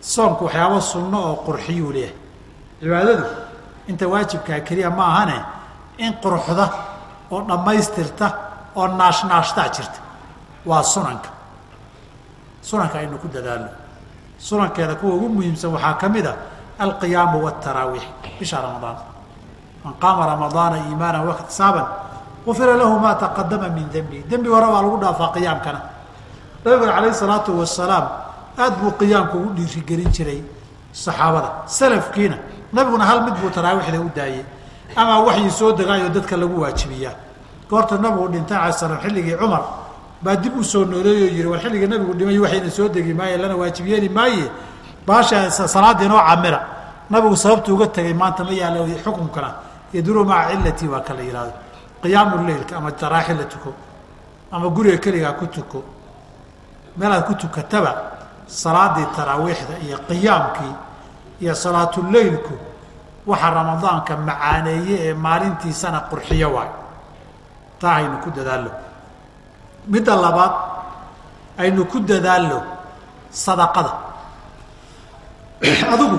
Soonku waxyaaba sunno oo qurxiyuu leeyahay. Cibaadadu inta waajibkaa keliya ma ahane in quruxda oo dhammaystirta oo naashnaashtaa jirta. Waa sunanka. Sunanka aynu ku dadaalno. Sunankeeda kuwa ugu muhiimsan waxaa ka mid a alqiyaamu wاtaraawiix bisha ramadaan. Man qaama ramadaana iimaana waxtisaaban ufira lahu ma taqadama min dembi dembi hore waa lagu dhaafaa qiyaamkana nabiguna alayh salaatu wasalaam aad buu qiyaamka ugu dhiirigelin jiray saxaabada salafkiina. Nabiguna hal mid buu taraawiixda u daayey ama waxyi soo degaayo dadka lagu waajibiyaa. Goorta nabigu dhintay alay slam xilligii cumar baa dib u soo nooleeyoo yihi war xilliga nabigu dhimay waxayna soo degi maaye lana waajib yeeli maaye. Baasha salaada inoo camira nabigu sababtu uga tegay maanta ma yaalla xukunkana yaduru maca cilatii waa kala yihahdo qiyaamu leilka ama taraaxi la tuko ama guriga keligaa ku tuko meelaad ku tukataba salaadii taraawiixda iyo qiyaamkii iyo salaatuleylku waxa ramadaanka macaaneeye ee maalintiisana qurxiyo waay. Taa aynu ku dadaallo. Midda labaad aynu ku dadaallo sadaqada. Adigu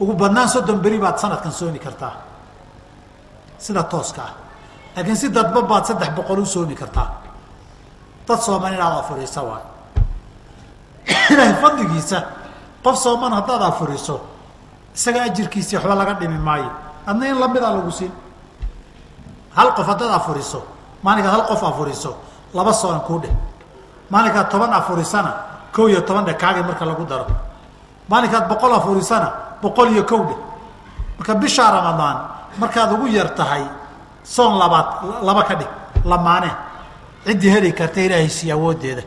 ugu badnaan soddon beri baad sanadkan soomi kartaa. Sida tooska ah. Laakiin si dadba baad saddex boqol u soomi kartaa. Dad sooman inaad afuriisa waay. Ilaahay fadligiisa qof sooman haddaad afuriso isaga ajirkiisii waxba laga dhimi maayo. Adna in lamidaa lagu siin. Hal qof haddaad afuriso maalinkaad hal qof afuriso laba soonan kuu dheh. Maalinkaad toban afurisana kow iyo toban dheh kaagii marka lagu daro. Maalinkaad boqol afurisana boqol iyo kow dheh. Marka bishaa ramadaan markaad ugu yar tahay soon labaad laba ka dhig lamaane. Ciddii heli karta ilaahay sii awooddeeda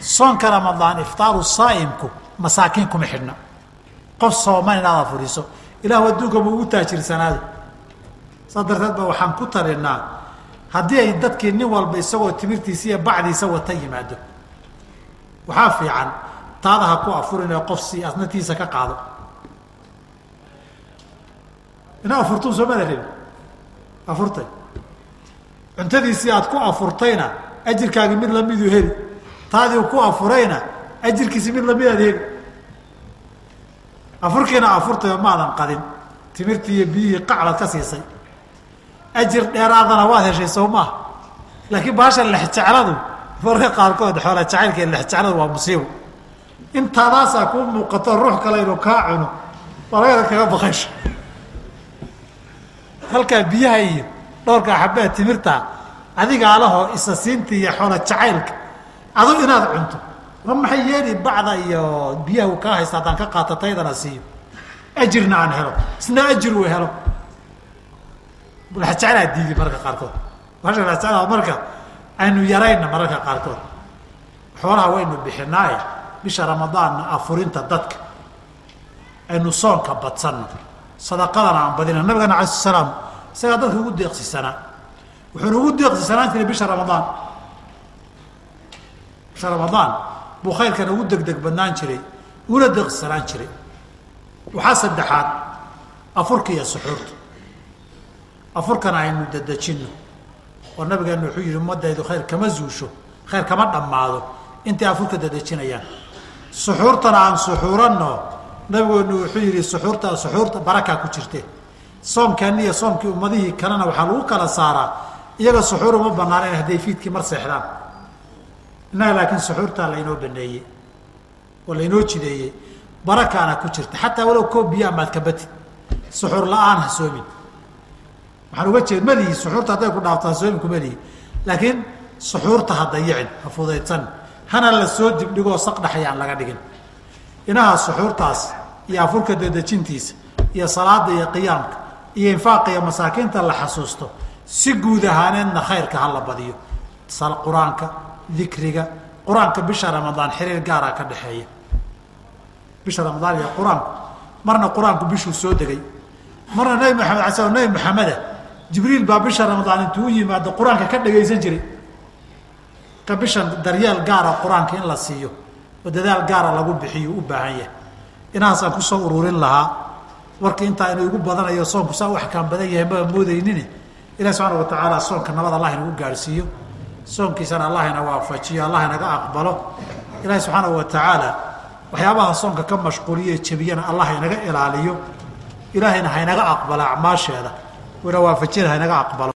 soonka ramadaan iftaaru saa'imku masaakiin kuma xidhna qof sooman inaad afuriso ilahu adduunka ma ugu taajirsanaada saas darteed ba waxaan ku talinaa haddii ay dadkii nin walba isagoo timirtiisa iyo bacdiisa wata yimaado. Waxaa fiican taada ha ku afurin ee qof si asnatiisa ka qaado. Ina afurtun soo afurtay. Cuntadiisii aad ku afurtayna ajirkaagi mid lamiduu heli. Taadii ku afurayna ajirkiisi mid lamidaad heli afurkiina afurtayo maadan qadin. Timirtii iyo biyihii qacbaad ka siisay. Ajir dheeraadana waad heshay soo maaha laakiin baasha lexjecladu marka qaarkood xoola jacaylka lexjecladu waa musiibo. Intaadaasaa kuu muuqato ruux kale inuu kaa cuno waa laga kaga baqaysho halkaa biyaha iyo dhowrkaa xabaa timirta adigaa lahoo isa iyo xoola jacaylka adu inaad cunto ma maxay yeeli bacda iyo biyaha uu kaa haysta haddaan ka qaato siiyo ajirna aan helo. Isna ajir uu helo. Lexjeclaa diidi mararka qaarkood. Lexjeclaa marka aynu yarayna mararka qaarkood. Xoolaha waynu bixinaaye bisha ramadaanna afurinta dadka. Aynu soonka badsanno sadaqadana aan badina nabigana alai sl slaam isagaa dadka ugu deeqsisanaa wuxuuna ugu deeqsisanaan jiray bisha ramadaan. Bisha ramadaan buu khayrkana ugu degdeg badnaan jiray uguna deeqsisanaan jiray. Waxaa saddexaad afurka iyo suxuurta. Afurkana aynu dadejinno oo nabigeena wuxuu yihi ummadaydu khayr kama zuusho khayr kama dhammaado. Intay afurka dadejinayaan suxuurtana aan suxuuranno nabigoonu wuxuu yidhi suxuurta suxuurta barakaa ku jirte. Soomkeeni iyo soomkii ummadihii kalena waxaa lagu kala saaraa iyaga suxuur uma banaaneen hadday fiidkii mar seexdaan innaga laakiin suxuurtaa laynoo baneeyey oo laynoo jideeyey barakaana ku jirta. Xataa walow koob biyo amaad ka batid suxuur la'aan ha soomin. Waxaan uga jeed malihi suxuurta hadday ku dhaafto ha soomin ku malihi laakiin suxuurta ha dayicin ha fudaydsan. Hana la soo dibdhigoo saqdhaxaya aan laga dhigin. Inaha suxuurtaas iyo afurka dadejintiisa iyo salaada iyo qiyaamka iyo infaaqa iyo masaakiinta la xasuusto si guud ahaaneedna khayrka ha la badiyo. Qur'aanka dikriga qur'aanka bisha ramadaan xiriir gaaraa ka dhexeeya bisha ramadaan iyo qur'aanku marna qur'aanku bishuu soo degay. Marna nebi maxamed ala nebi maxameda jibriil baa bisha ramadaan intuu u yimaado qur'aanka ka dhagaysan jiray. Ka bishan daryeel gaara qur'aanka in la siiyo oo dadaal gaara lagu bixiyo u baahan yahay. Inahaasaan ku soo ururin lahaa. Warkii intaa inuu igu badanayo soonku saa u axkaam badan yahay maa moodaynin ilahi subxaana watacaala soonka nabad allah inagu gaadhsiiyo soonkiisana allah ina waafajiyo allah inaga aqbalo. Ilaahi subxaana watacaala waxyaabaha soonka ka mashquuliyo jebiyana allah inaga ilaaliyo. Ilaahayna haynaga aqbalo acmaasheeda. Ina waafajiyana haynaga aqbalo